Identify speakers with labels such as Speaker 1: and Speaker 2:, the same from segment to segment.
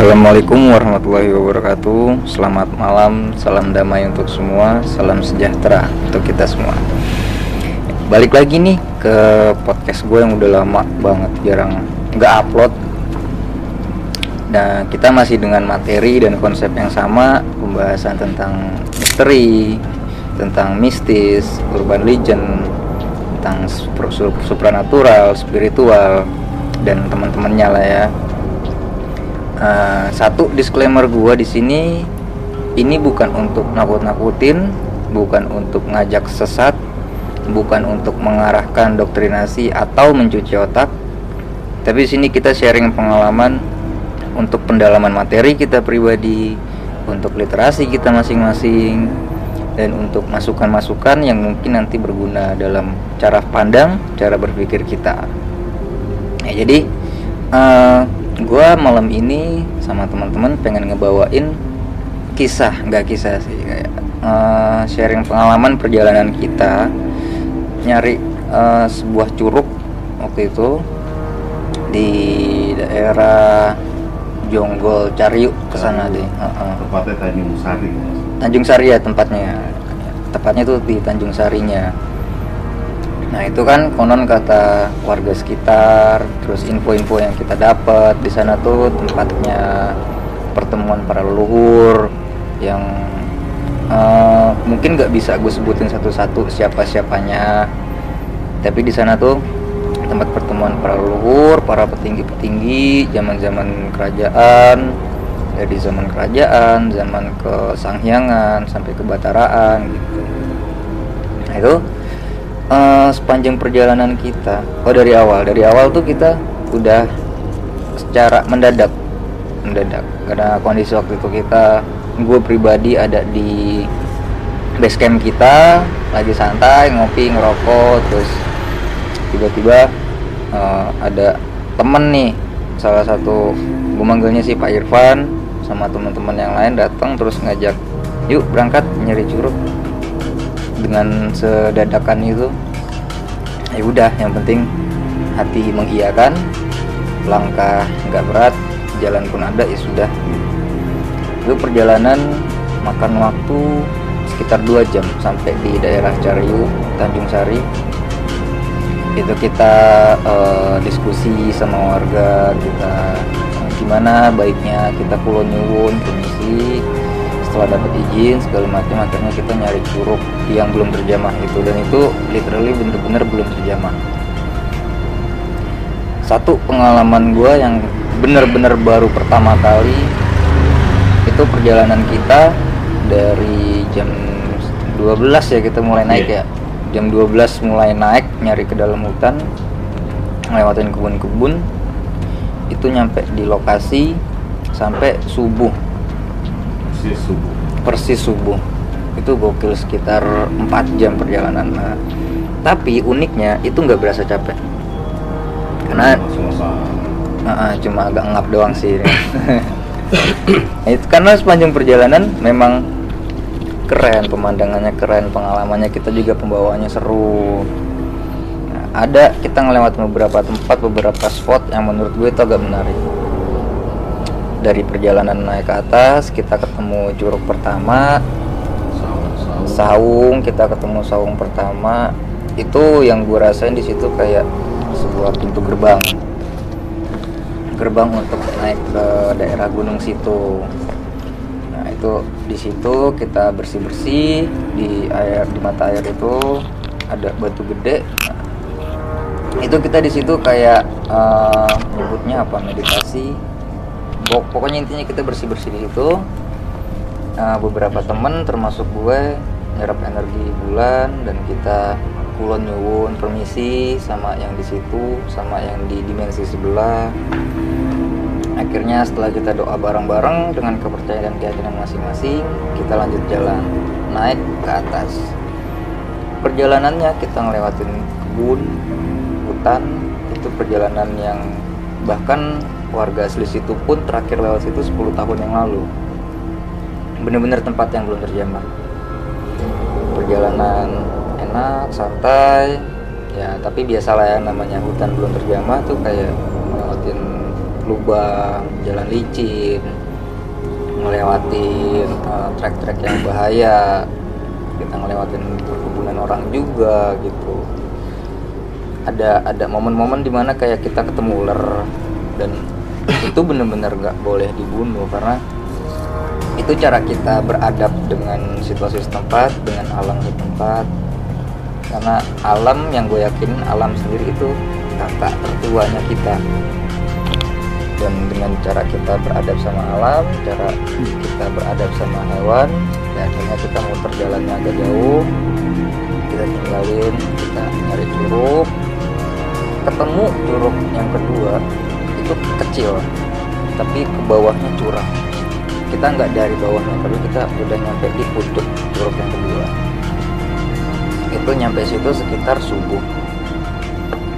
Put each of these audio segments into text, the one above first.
Speaker 1: Assalamualaikum warahmatullahi wabarakatuh. Selamat malam, salam damai untuk semua Salam sejahtera untuk kita semua. Balik lagi nih ke podcast gue yang udah lama banget Jarang nggak upload. Nah kita masih dengan materi dan konsep yang sama Pembahasan tentang misteri Tentang mistis, urban legend Tentang supranatural, spiritual Dan teman-temannya lah ya uh, satu disclaimer gua di sini ini bukan untuk nakut-nakutin bukan untuk ngajak sesat bukan untuk mengarahkan doktrinasi atau mencuci otak tapi di sini kita sharing pengalaman untuk pendalaman materi kita pribadi untuk literasi kita masing-masing dan untuk masukan-masukan yang mungkin nanti berguna dalam cara pandang, cara berpikir kita. Ya, jadi uh, gue malam ini sama teman-teman pengen ngebawain kisah nggak kisah sih kayak uh, sharing pengalaman perjalanan kita nyari uh, sebuah curug waktu itu di daerah Jonggol Cariuk ke sana deh uh
Speaker 2: -uh. tempatnya Tanjung Sari
Speaker 1: Tanjung Sari ya tempatnya tepatnya tuh di Tanjung Sarinya Nah itu kan konon kata warga sekitar, terus info-info yang kita dapat di sana tuh tempatnya pertemuan para leluhur yang uh, mungkin nggak bisa gue sebutin satu-satu siapa-siapanya. Tapi di sana tuh tempat pertemuan para leluhur, para petinggi-petinggi zaman-zaman kerajaan, dari zaman kerajaan, zaman ke Sanghyangan sampai ke Bataraan gitu. Nah itu uh, sepanjang perjalanan kita. Oh dari awal. Dari awal tuh kita udah secara mendadak. Mendadak. Karena kondisi waktu itu kita gue pribadi ada di base camp kita lagi santai ngopi ngerokok terus tiba-tiba uh, ada temen nih. Salah satu gue manggilnya si Pak Irfan sama teman-teman yang lain datang terus ngajak yuk berangkat nyari curug dengan sedadakan itu ya udah yang penting hati mengiyakan langkah nggak berat jalan pun ada ya sudah. Itu perjalanan makan waktu sekitar dua jam sampai di daerah Cariu Tanjung Sari. Itu kita uh, diskusi sama warga kita gimana baiknya kita pulau nyuwun permisi setelah dapat izin segala macam akhirnya kita nyari curug yang belum terjamah itu dan itu literally bener-bener belum terjamah. Satu pengalaman gue yang bener-bener baru pertama kali itu perjalanan kita dari jam 12 ya kita mulai naik yeah. ya. Jam 12 mulai naik nyari ke dalam hutan ngelewatin kebun-kebun. Itu nyampe di lokasi sampai subuh
Speaker 2: persis subuh.
Speaker 1: Persis subuh. Itu gokil sekitar 4 jam perjalanan. Nah, tapi uniknya itu nggak berasa capek. Karena uh, uh, cuma agak ngap doang sih. Nah, itu karena sepanjang perjalanan memang keren pemandangannya keren pengalamannya kita juga pembawaannya seru. Nah, ada kita ngelewat beberapa tempat beberapa spot yang menurut gue itu agak menarik dari perjalanan naik ke atas kita ketemu curug pertama saung, kita ketemu saung pertama. Itu yang gue rasain di situ kayak sebuah pintu gerbang. Gerbang untuk naik ke daerah gunung situ. Nah itu di situ kita bersih bersih di air di mata air itu ada batu gede. Nah, itu kita di situ kayak uh, nyebutnya apa? Meditasi pokoknya intinya kita bersih bersih di situ. Uh, beberapa temen termasuk gue nyerap energi bulan dan kita kulon nyuwun permisi sama yang di situ sama yang di dimensi sebelah. Akhirnya setelah kita doa bareng-bareng dengan kepercayaan dan keyakinan masing-masing kita lanjut jalan naik ke atas. Perjalanannya kita ngelewatin kebun hutan itu perjalanan yang bahkan warga asli situ pun terakhir lewat situ 10 tahun yang lalu. Bener-bener tempat yang belum terjamah. Perjalanan enak santai. Ya tapi biasalah ya namanya hutan belum terjamah tuh kayak ngelewatin lubang jalan licin ngelewatin uh, trek-trek yang bahaya. Kita ngelewatin perkebunan orang juga gitu ada ada momen-momen di mana kayak kita ketemu ular dan itu bener-bener nggak boleh dibunuh karena itu cara kita beradab dengan situasi setempat dengan alam setempat. Karena alam yang gue yakin alam sendiri itu kakak tertuanya kita. Dan dengan cara kita beradab sama alam cara kita beradab sama hewan ya akhirnya kita muter jalannya agak jauh kita tinggalin kita nyari curug ketemu curug yang kedua itu kecil tapi ke bawahnya curang. Kita nggak dari bawahnya tapi kita udah nyampe di pucuk curug yang kedua. Itu nyampe situ sekitar subuh.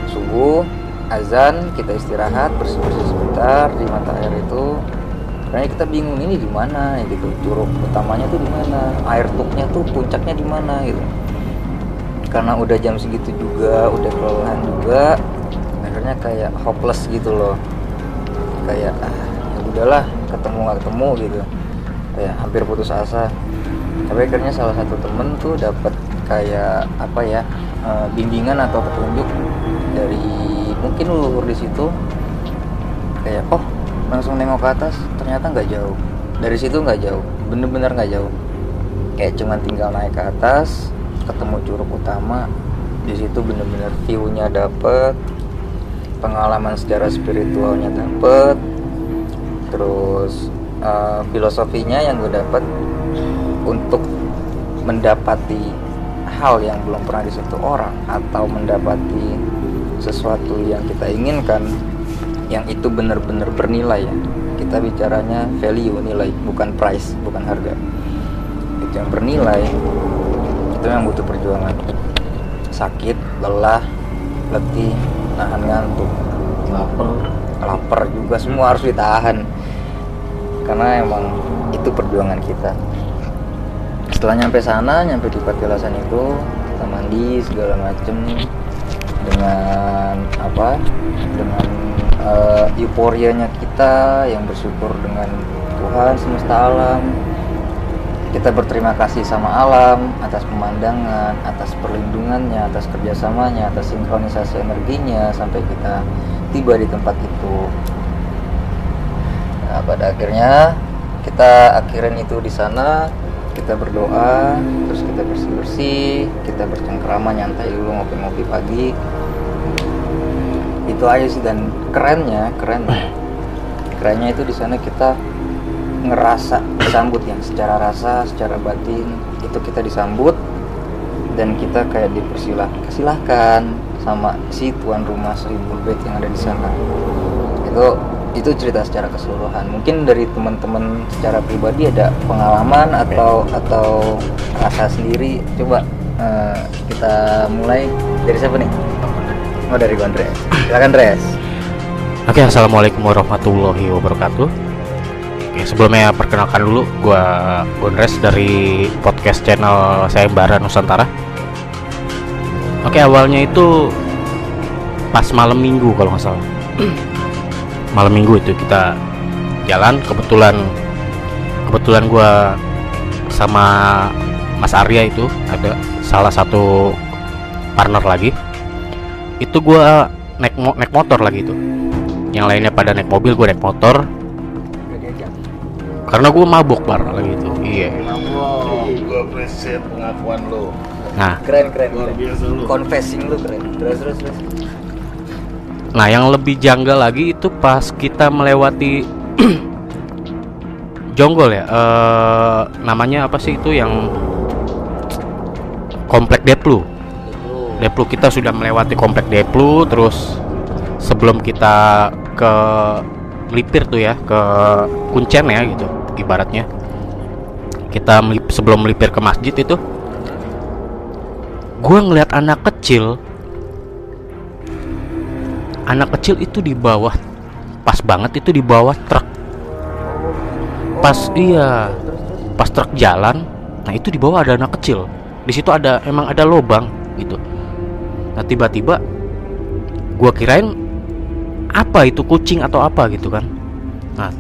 Speaker 1: Subuh azan kita istirahat bersih bersih sebentar di mata air itu. Karena kita bingung ini di mana ya gitu. Curug utamanya tuh di mana air tuknya tuh puncaknya di mana gitu karena udah jam segitu juga udah kelelahan juga akhirnya kayak hopeless gitu loh. Kayak ah ya udahlah ketemu nggak ketemu gitu. Kayak hampir putus asa. Tapi akhirnya salah satu temen tuh dapat kayak apa ya eh, bimbingan atau petunjuk dari mungkin leluhur di situ. Kayak oh langsung nengok ke atas ternyata nggak jauh. Dari situ nggak jauh bener-bener nggak jauh. Kayak cuman tinggal naik ke atas ketemu curug utama di situ bener-bener view-nya dapet pengalaman secara spiritualnya dapet terus eh, filosofinya yang gue dapet untuk mendapati hal yang belum pernah disentuh orang atau mendapati sesuatu yang kita inginkan yang itu benar-benar bernilai ya. Kita bicaranya value nilai bukan price bukan harga. Itu yang bernilai itu yang butuh perjuangan. Sakit lelah letih nahan ngantuk.
Speaker 2: Lapar.
Speaker 1: Lapar juga semua harus ditahan. Karena emang itu perjuangan kita. Setelah nyampe sana nyampe di patilasan itu kita mandi segala macem. Dengan apa? Dengan eh, euforianya kita yang bersyukur dengan Tuhan semesta alam kita berterima kasih sama alam atas pemandangan, atas perlindungannya, atas kerjasamanya, atas sinkronisasi energinya sampai kita tiba di tempat itu. Nah, pada akhirnya kita akhirin itu di sana, kita berdoa, terus kita bersih-bersih, kita bercengkrama nyantai dulu ngopi-ngopi pagi. Itu aja sih dan kerennya, kerennya, kerennya itu di sana kita ngerasa disambut yang secara rasa secara batin itu kita disambut dan kita kayak dipersilahkan silahkan sama si tuan rumah seribu bed yang ada di sana. Itu itu cerita secara keseluruhan. Mungkin dari teman-teman secara pribadi ada pengalaman atau atau rasa sendiri. Coba eh, kita mulai. Dari siapa nih? Oh dari Gondres. Silakan Dres.
Speaker 3: Oke, assalamualaikum warahmatullahi wabarakatuh. Oke, sebelumnya perkenalkan dulu, gua Gondres dari podcast channel saya Bara Nusantara. Oke, awalnya itu pas malam minggu kalau nggak salah. malam minggu itu kita jalan, kebetulan kebetulan gua sama Mas Arya itu ada salah satu partner lagi. Itu gua naik mo- naik motor lagi itu. Yang lainnya pada naik mobil, gue naik motor. Karena gue mabuk parah lagi itu. Iya.
Speaker 2: Gue appreciate pengakuan lo
Speaker 3: nah.
Speaker 1: Keren keren,
Speaker 2: luar
Speaker 1: keren.
Speaker 2: biasa lo
Speaker 1: confessing lu keren. Terus terus terus.
Speaker 3: Nah yang lebih janggal lagi itu pas kita melewati jonggol ya. Eh namanya apa sih itu yang komplek Deplu? Deplu. Kita sudah melewati komplek Deplu terus sebelum kita ke melipir tuh ya ke kuncen ya gitu ibaratnya. Kita melip- sebelum melipir ke masjid itu gua ngeliat anak kecil. Anak kecil itu di bawah pas banget itu di bawah truk. Pas iya pas truk jalan nah itu di bawah ada anak kecil. Di situ ada emang ada lobang gitu. Nah tiba-tiba gua kirain apa itu kucing atau apa gitu kan? Nah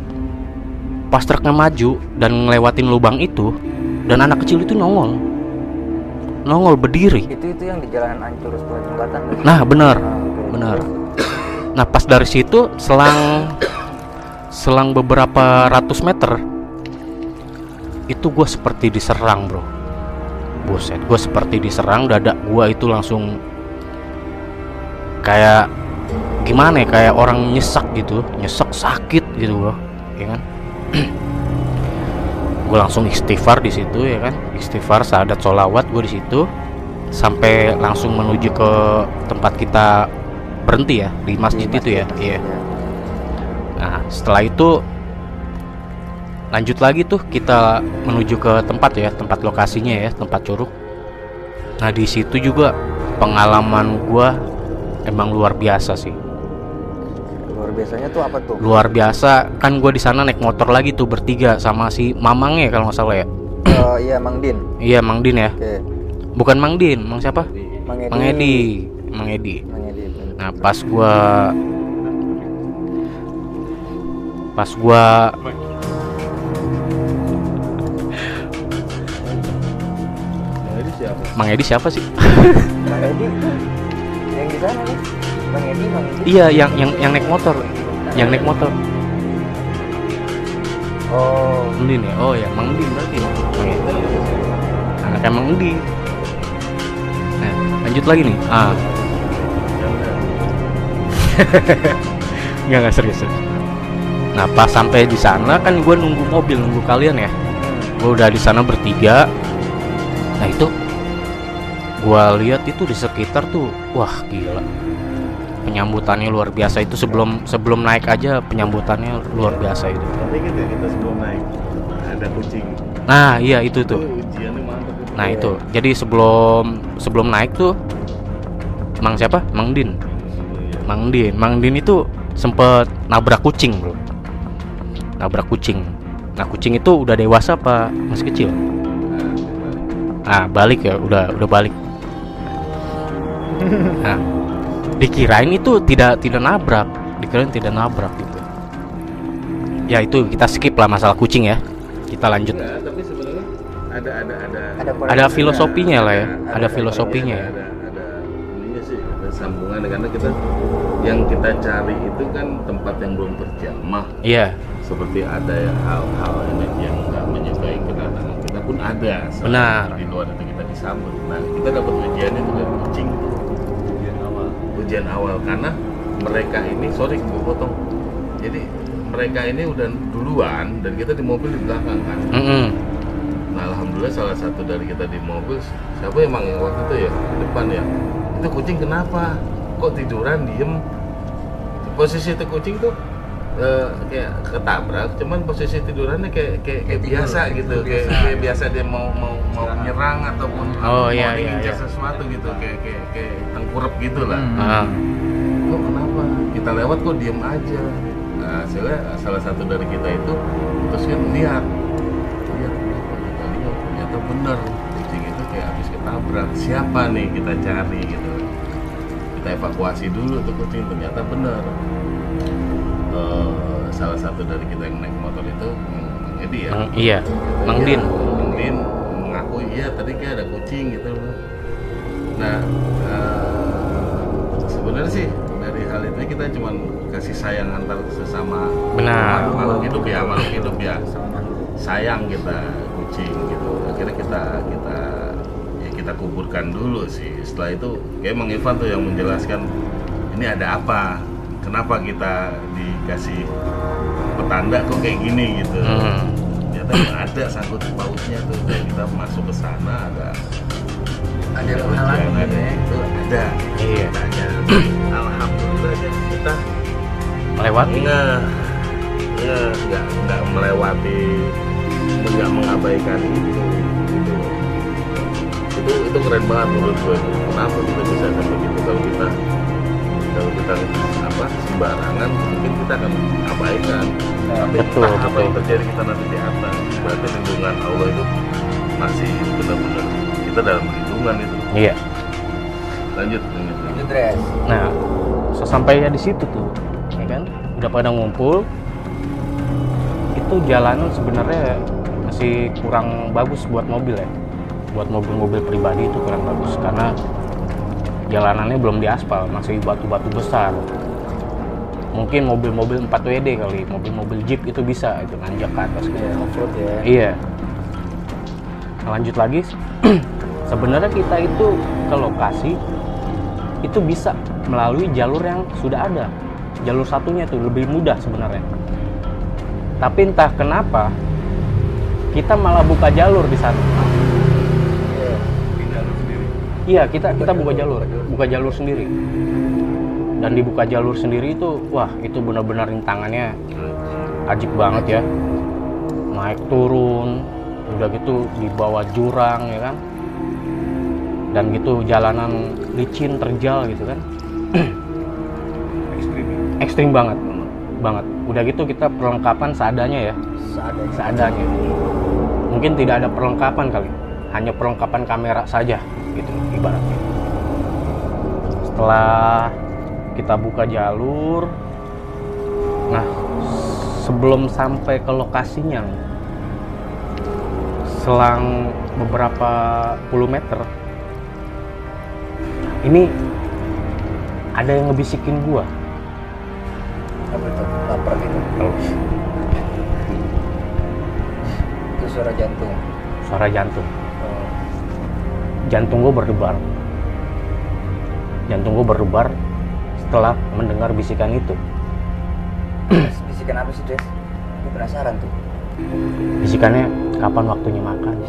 Speaker 3: pas truknya maju dan ngelewatin lubang itu dan anak kecil itu nongol. Nongol berdiri.
Speaker 1: Itu itu yang di jalanan ancur setelah jembatan.
Speaker 3: Nah benar.
Speaker 1: Ah, oke.
Speaker 3: benar. Nah pas dari situ selang selang beberapa ratus meter itu gue seperti diserang bro. Buset gue seperti diserang dada gue itu langsung kayak gimana ya kayak orang nyesek gitu. Nyesek sakit gitu bro. Ya kan gue langsung istighfar di situ ya kan istighfar sahadat solawat gue di situ sampai langsung menuju ke tempat kita berhenti ya di masjid
Speaker 1: Di
Speaker 3: itu ya
Speaker 1: masjid,
Speaker 3: iya
Speaker 1: iya.
Speaker 3: Nah, setelah itu lanjut lagi tuh kita menuju ke tempat ya, tempat lokasinya ya, tempat curug. Nah, di situ juga pengalaman gua emang luar biasa sih.
Speaker 1: Biasanya tuh apa tuh
Speaker 3: Luar biasa. Kan gua di sana naik motor lagi tuh bertiga sama si Mamang ya kalau nggak salah ya.
Speaker 1: Eh, iya Mang Din
Speaker 3: Iya, Mang Din ya.
Speaker 1: oke
Speaker 3: Bukan Mang Din, Mang siapa?
Speaker 1: Mang Edi
Speaker 3: Mang Edi. Mang Edi.
Speaker 1: Mang Edi.
Speaker 3: Nah, pas gua pas
Speaker 2: siapa?
Speaker 3: Mang Edi siapa sih?
Speaker 1: Mang Edi yang di sana nih Edi Edi
Speaker 3: Iya, yang yang yang naik motor, yang naik motor.
Speaker 1: oh
Speaker 3: Mendin ya? Oh ya, Mang berarti. ya? Mang Edi. Anaknya Mang. Nah, lanjut lagi nih. Ah, nggak nggak serius. serius. Nah, pas sampai di sana kan gue nunggu mobil, nunggu kalian ya. Gue udah di sana bertiga. Nah itu, gue lihat itu di sekitar tuh, wah gila. Penyambutannya luar biasa itu sebelum sebelum naik aja penyambutannya luar biasa itu.
Speaker 2: Tapi gitu ya kita sebelum naik ada kucing.
Speaker 3: Nah iya itu tuh.
Speaker 2: ujiannya mantap. itu.
Speaker 3: Nah itu. Jadi sebelum sebelum naik tuh, Mang siapa? Mang Din. Mang Din. Mang Din itu sempet nabrak kucing bro. Nabrak kucing. Nah kucing itu udah dewasa apa masih kecil? Ah balik ya, udah udah balik. Nah, dikirain itu tidak tidak nabrak, dikirain tidak nabrak gitu. Ya itu kita skip lah masalah kucing ya. Kita lanjut.
Speaker 2: Enggak, tapi sebenarnya ada ada ada
Speaker 1: ada
Speaker 3: Ada filosofinya lah ya, ada filosofinya ya.
Speaker 2: Ada ada ininya sih, ada sambungan karena kita yang kita cari itu kan tempat yang belum terjamah
Speaker 3: Iya,
Speaker 2: seperti ada ya hal-hal ini yang nggak menyukai kedatangan kita pun ada
Speaker 3: Benar.
Speaker 2: di luar itu kita disambut nah kita dapat ujian itu dari kucing itu ujian awal karena mereka ini sorry gue potong. Jadi mereka ini udah duluan dan kita di mobil di belakang kan?
Speaker 3: Mm-mm.
Speaker 2: nah alhamdulillah salah satu dari kita di mobil siapa emang yang waktu itu ya di depan ya? Itu kucing kenapa? Kok tiduran diem? Posisi itu kucing tuh eh, kayak ketabrak cuman posisi tidurannya kayak kayak, kayak biasa gitu. kayak, kayak biasa dia mau mau mau menyerang ataupun
Speaker 3: Oh,
Speaker 2: mau
Speaker 3: iya, iya,
Speaker 2: ngincar
Speaker 3: iya.
Speaker 2: sesuatu gitu. Kayak kayak kayak tengkurap gitu lah.
Speaker 1: Hmm.
Speaker 3: Ah,
Speaker 2: kok kenapa? Kita lewat kok diem aja. Nah hasilnya salah satu dari kita itu terus kan lihat lihat kenapa kita lihat? Ternyata bener. Kucing itu kayak habis ketabrak. Siapa nih kita cari gitu? Kita evakuasi dulu tuh kucing ternyata bener Eh, salah satu dari kita yang naik motor itu Mang- Edi ya
Speaker 3: Mang- iya, Mang
Speaker 2: Iya,
Speaker 3: Din.
Speaker 2: Mang Din mengaku iya tadi kayak ada kucing gitu loh. Nah eh, sebenarnya sih dari hal itu kita cuma kasih sayang antar sesama
Speaker 3: Benar.
Speaker 2: makhluk- hidup ya makhluk hidup ya sayang kita kucing gitu akhirnya kita kita ya kita kuburkan dulu sih setelah itu kayak Mang Ivan tuh yang menjelaskan ini ada apa kenapa kita dikasih petanda kok kayak gini gitu
Speaker 3: Hmm.
Speaker 2: ternyata nggak ada sangkut pautnya tuh kayak kita masuk ke sana ada
Speaker 1: ada pengalaman
Speaker 2: ada itu ada
Speaker 3: Iya.
Speaker 2: Adanya. alhamdulillah ya kita
Speaker 3: melewati.
Speaker 2: nggak nggak nggak nggak melewati nggak mengabaikan itu gitu. itu itu keren banget menurut gue kenapa kita bisa sampai gitu kalau kita kalau kita apa sembarangan mungkin kita akan abaikan. Tapi
Speaker 3: Betul,
Speaker 2: entah apa
Speaker 3: betul.
Speaker 2: yang terjadi kita nanti di atas. Berarti lindungan Allah itu masih benar-benar kita dalam lindungan itu.
Speaker 3: Iya.
Speaker 2: lanjut lanjut
Speaker 1: dress
Speaker 3: Nah, sesampainya di situ tuh, ya kan? Udah pada ngumpul. Itu jalanan sebenarnya masih kurang bagus buat mobil ya. Buat mobil-mobil pribadi itu kurang bagus. Karena jalanannya belum diaspal masih batu-batu besar mungkin mobil-mobil 4 WD kali mobil-mobil jeep itu bisa itu nanjak ke atas gitu.
Speaker 1: ya ya
Speaker 3: Iya. Lanjut lagi, sebenarnya kita itu ke lokasi itu bisa melalui jalur yang sudah ada. Jalur satunya itu lebih mudah sebenarnya. Tapi entah kenapa kita malah buka jalur di sana.
Speaker 1: Iya.
Speaker 3: Iya, kita kita buka jalur, buka jalur sendiri. Dan dibuka jalur sendiri itu, wah itu benar-benar rintangannya ajib banget ya. Naik turun udah gitu di bawah jurang ya kan? Dan gitu jalanan licin terjal gitu kan?
Speaker 2: Ekstrim
Speaker 3: ekstrim banget banget. Udah gitu kita perlengkapan seadanya ya.
Speaker 1: Seadanya.
Speaker 3: Seadanya. Mungkin tidak ada perlengkapan kali hanya perlengkapan kamera saja gitu ibaratnya. Setelah kita buka jalur. Nah sebelum sampai ke lokasinya selang beberapa puluh meter ini ada yang ngebisikin gua.
Speaker 1: Apa itu? Lapar gitu? Itu suara jantung.
Speaker 3: Suara jantung.
Speaker 1: Oh.
Speaker 3: jantung gue berdebar. Jantung gue berdebar setelah mendengar bisikan itu.
Speaker 1: Bisikan apa sih Des? gue penasaran tuh.
Speaker 3: Bisikannya kapan waktunya makan?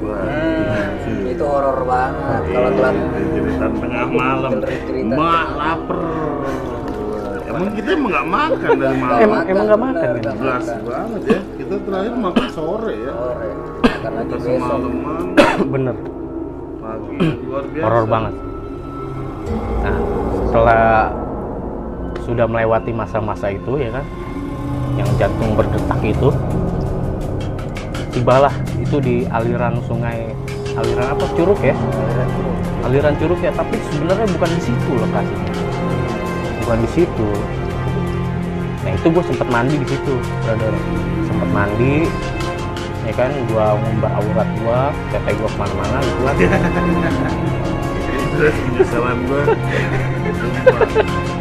Speaker 1: Hmm, itu horor banget kalau telat.
Speaker 2: cerita tengah malam. mak lapar. Emang kita emang nggak makan dari malam?
Speaker 3: Emang- emang nggak makan,
Speaker 2: gas
Speaker 1: makan.
Speaker 2: banget ya. Kita terakhir makan sore ya.
Speaker 1: Sore. Makan lagi besok.
Speaker 3: bener.
Speaker 2: Pagi luar biasa.
Speaker 3: Horor banget. Nah setelah sudah melewati masa-masa itu ya kan? Yang jantung berdetak itu. Tibalah itu di aliran sungai aliran apa? Curug ya? Aliran curug. Ya. Tapi sebenarnya bukan di situ lokasinya. Bukan di situ. Nah itu gue sempet mandi di situ brother. Sempet mandi ya kan? Gua ngumbar aurat gua tete gua ke mana-mana gitu kan.
Speaker 2: Penyesalan gua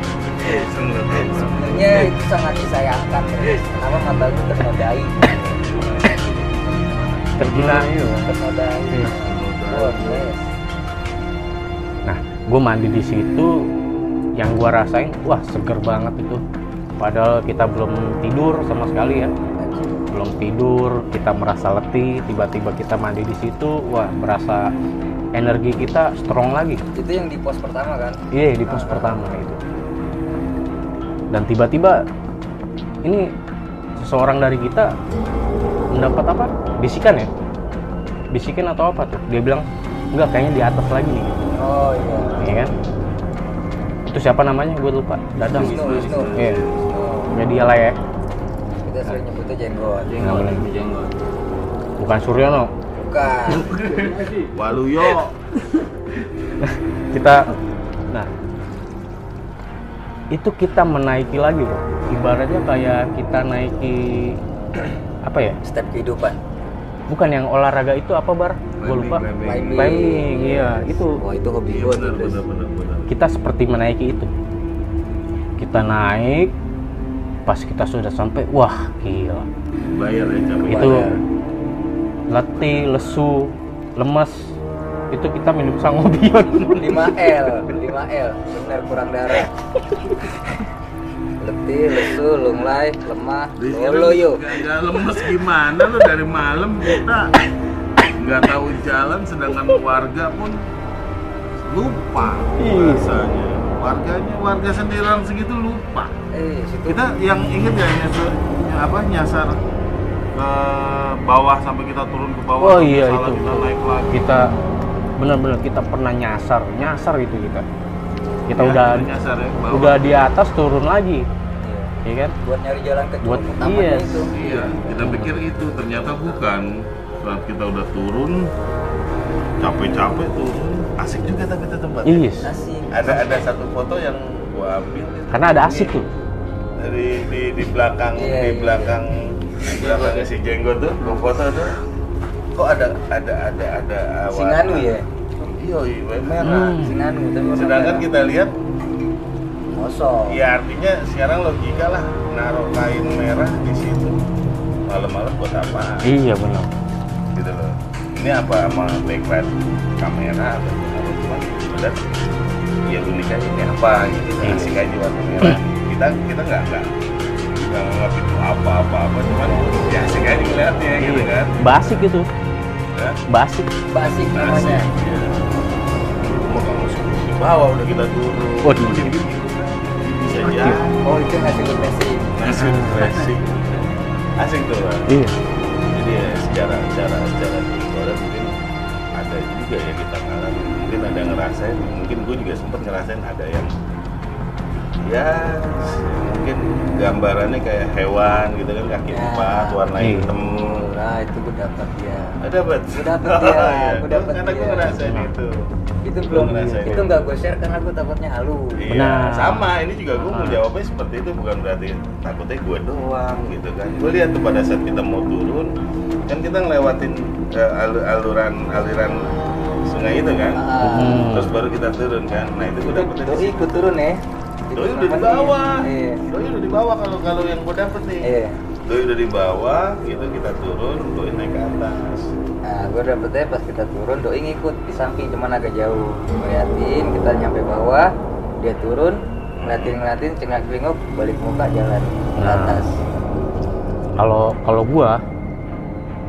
Speaker 1: sebenarnya itu sangat disayangkan. Kenapa mata lu ternodai
Speaker 3: tergila. Itu
Speaker 1: ternodai
Speaker 3: nah gue mandi di situ. Yang gua rasain wah seger banget itu. Padahal kita belum tidur sama sekali ya. Belum tidur kita merasa letih tiba-tiba kita mandi di situ wah berasa energi kita strong lagi.
Speaker 1: Itu yang di pos pertama kan?
Speaker 3: Iya di pos pertama itu dan tiba-tiba ini seseorang dari kita mendapat apa? Bisikan ya? Bisikan atau apa tuh? Dia bilang enggak kayaknya di atas lagi nih.
Speaker 1: Oh iya.
Speaker 3: Iya kan? Itu siapa namanya? Gue lupa. Dadang.
Speaker 1: Wisnu Wisnu.
Speaker 3: Iya. Ya dia lah ya.
Speaker 1: Kita sering nyebutnya jenggot.
Speaker 3: Nggak boleh. bukan Suryono.
Speaker 1: Bukan.
Speaker 2: Waluyo.
Speaker 3: Kita nah itu kita menaiki lagi loh ibaratnya kayak kita naiki apa ya?
Speaker 1: Step kehidupan.
Speaker 3: Bukan yang olahraga itu apa bar? Gue lupa.
Speaker 2: Climbing,
Speaker 1: climbing.
Speaker 3: climbing iya itu.
Speaker 1: Wah itu hobi
Speaker 2: iya
Speaker 1: gue
Speaker 3: kita seperti menaiki itu. Kita naik pas kita sudah sampai wah gila.
Speaker 2: Bayar ya capek
Speaker 3: itu
Speaker 1: Bayar.
Speaker 3: letih lesu lemes itu kita minum sangobion
Speaker 1: 5L 5L bener kurang darah. Letih lesu lunglai lemah loloyo
Speaker 2: nggak- nggak lemes gimana lu dari malam kita nggak tahu jalan sedangkan warga pun lupa
Speaker 3: Iya.
Speaker 2: rasanya. Warganya warga sendirian segitu lupa.
Speaker 1: Eh situ.
Speaker 2: Kita yang inget ya nyasar apa nyasar ke bawah sampai kita turun ke bawah
Speaker 3: oh iya
Speaker 2: salah
Speaker 3: itu.
Speaker 2: kita naik lagi.
Speaker 3: Kita benar-benar kita pernah nyasar nyasar itu kita kita
Speaker 2: Ya,
Speaker 3: udah
Speaker 2: nyasar ya bawah.
Speaker 3: udah di atas turun lagi.
Speaker 1: Iya.
Speaker 3: ya kan?
Speaker 1: Buat nyari jalan ke
Speaker 3: Buat- iya.
Speaker 1: itu.
Speaker 2: Iya, kita pikir itu. Ternyata bukan. Saat kita udah turun, capek-capek turun, asik juga tapi itu tempatnya.
Speaker 3: yes
Speaker 1: asik.
Speaker 2: Ada ada satu foto yang gua ambil
Speaker 3: karena ada asik tuh.
Speaker 2: Di di, di belakang
Speaker 1: Iya,
Speaker 2: di
Speaker 1: iya,
Speaker 2: belakang di belakangnya si jenggot tuh gue foto tuh kok ada ada ada ada
Speaker 1: Singanu ya?
Speaker 2: iya iya merah
Speaker 3: Hmm.
Speaker 1: Singanu tapi
Speaker 2: sedangkan
Speaker 1: merah.
Speaker 2: kita lihat
Speaker 1: kosong.
Speaker 2: ya artinya sekarang logika lah naruh kain merah di situ malam-malam buat apa
Speaker 3: iya benar
Speaker 2: gitu loh ini apa sama backlight kamera atau apa cuma udah ya unik aja ini apa gitu
Speaker 3: Iya.
Speaker 2: asik aja warna merah kita kita nggak nggak nggak nganggap itu apa apa apa cuman ya asik aja ngeliatnya gitu
Speaker 3: Iya.
Speaker 2: kan
Speaker 3: basic itu
Speaker 2: ya
Speaker 3: basic
Speaker 1: Basik
Speaker 2: asik
Speaker 1: namanya.
Speaker 2: ya. mau kamu suruh di bawah udah kita turun gitu kan. bisa aja
Speaker 1: Oh itu ngasih ke basic.
Speaker 2: asik asik asik tuh Bang.
Speaker 3: iya
Speaker 2: jadi ya secara secara secara visualnya mungkin ada juga ya kita ngalamin mungkin ada yang ngerasain mungkin gue juga sempet ngerasain ada yang ya mungkin gambarannya kayak hewan gitu kan kaki
Speaker 1: Ya.
Speaker 2: empat warna
Speaker 3: Iya.
Speaker 2: hitam
Speaker 1: Nah itu gue dapat ya.
Speaker 2: ada bet
Speaker 1: Gua dapet dia, gua dapet
Speaker 2: karena gue ngerasain
Speaker 3: Nah.
Speaker 2: itu
Speaker 1: Itu belum
Speaker 2: ngerasain
Speaker 1: itu nggak gue share karena gue takutnya halu.
Speaker 2: Iya,
Speaker 3: Benar.
Speaker 2: sama. Ini juga gue mau jawabnya seperti itu bukan berarti takutnya gue doang gitu kan. Gue lihat tuh pada saat kita mau turun, kan kita ngelewatin alur- aluran aliran sungai itu kan.
Speaker 3: Hmm.
Speaker 2: Terus baru kita turun kan. Nah itu gue situ.
Speaker 1: ikut turun ya.
Speaker 2: Doi udah di bawah.
Speaker 1: Iya.
Speaker 2: Doi udah di bawah kalau kalau yang gue dapet nih.
Speaker 1: Iya.
Speaker 2: Doi udah di bawah, gitu kita turun, doi naik ke atas.
Speaker 1: Nah, gue dapetnya pas kita turun, doi ngikut di samping cuman agak jauh. Ngeliatin, kita nyampe bawah, dia turun, ngeliatin ngeliatin, cengak celinguk, balik muka jalan ke
Speaker 3: Nah.
Speaker 1: atas.
Speaker 3: kalau kalau gua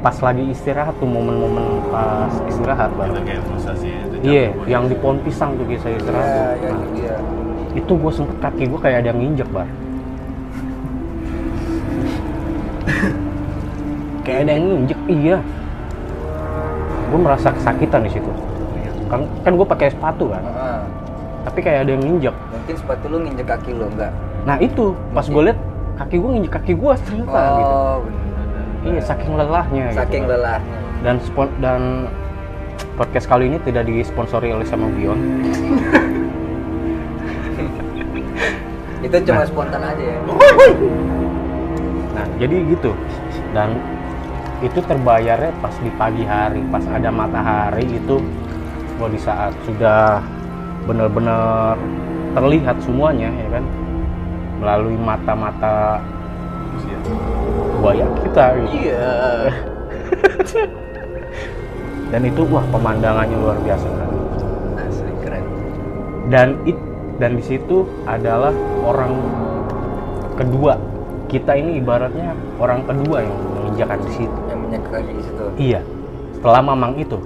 Speaker 3: pas lagi istirahat tuh momen-momen pas istirahat
Speaker 2: Kita
Speaker 3: bang
Speaker 2: kayak frustasi itu.
Speaker 3: iya yang di pohon pisang tuh guys saya istirahat
Speaker 1: Iya,
Speaker 3: tuh.
Speaker 1: ya
Speaker 3: Nah,
Speaker 1: itu
Speaker 3: gue sempet kaki gue kayak ada yang nginjek bar. Kayak ada yang nginjek iya. Gue merasa kesakitan di situ. Kan kan gue pakai sepatu kan
Speaker 1: Ah,
Speaker 3: tapi kayak ada yang nginjek.
Speaker 1: Mungkin sepatu lu nginjek kaki lu enggak?
Speaker 3: nah itu. Pas gue liat kaki gue nginjek kaki gue ternyata gitu.
Speaker 1: Oh, bener.
Speaker 3: iya saking lelahnya gitu.
Speaker 1: Saking lelahnya.
Speaker 3: dan spon dan podcast kali ini tidak disponsori oleh sama Bion
Speaker 1: Itu cuma
Speaker 3: Nah.
Speaker 1: spontan aja ya.
Speaker 3: Nah, jadi gitu. Dan itu terbayarnya pas di pagi hari, pas ada matahari itu gua di saat sudah benar-benar terlihat semuanya ya kan melalui mata-mata buaya kita gitu.
Speaker 1: Iya.
Speaker 3: Dan itu wah pemandangannya luar biasa.
Speaker 1: Asli keren.
Speaker 3: Dan it dan di situ adalah orang kedua. Kita ini ibaratnya orang kedua yang menginjakan di situ.
Speaker 1: Yang minyak kaki di situ.
Speaker 3: Iya. Setelah Mamang itu.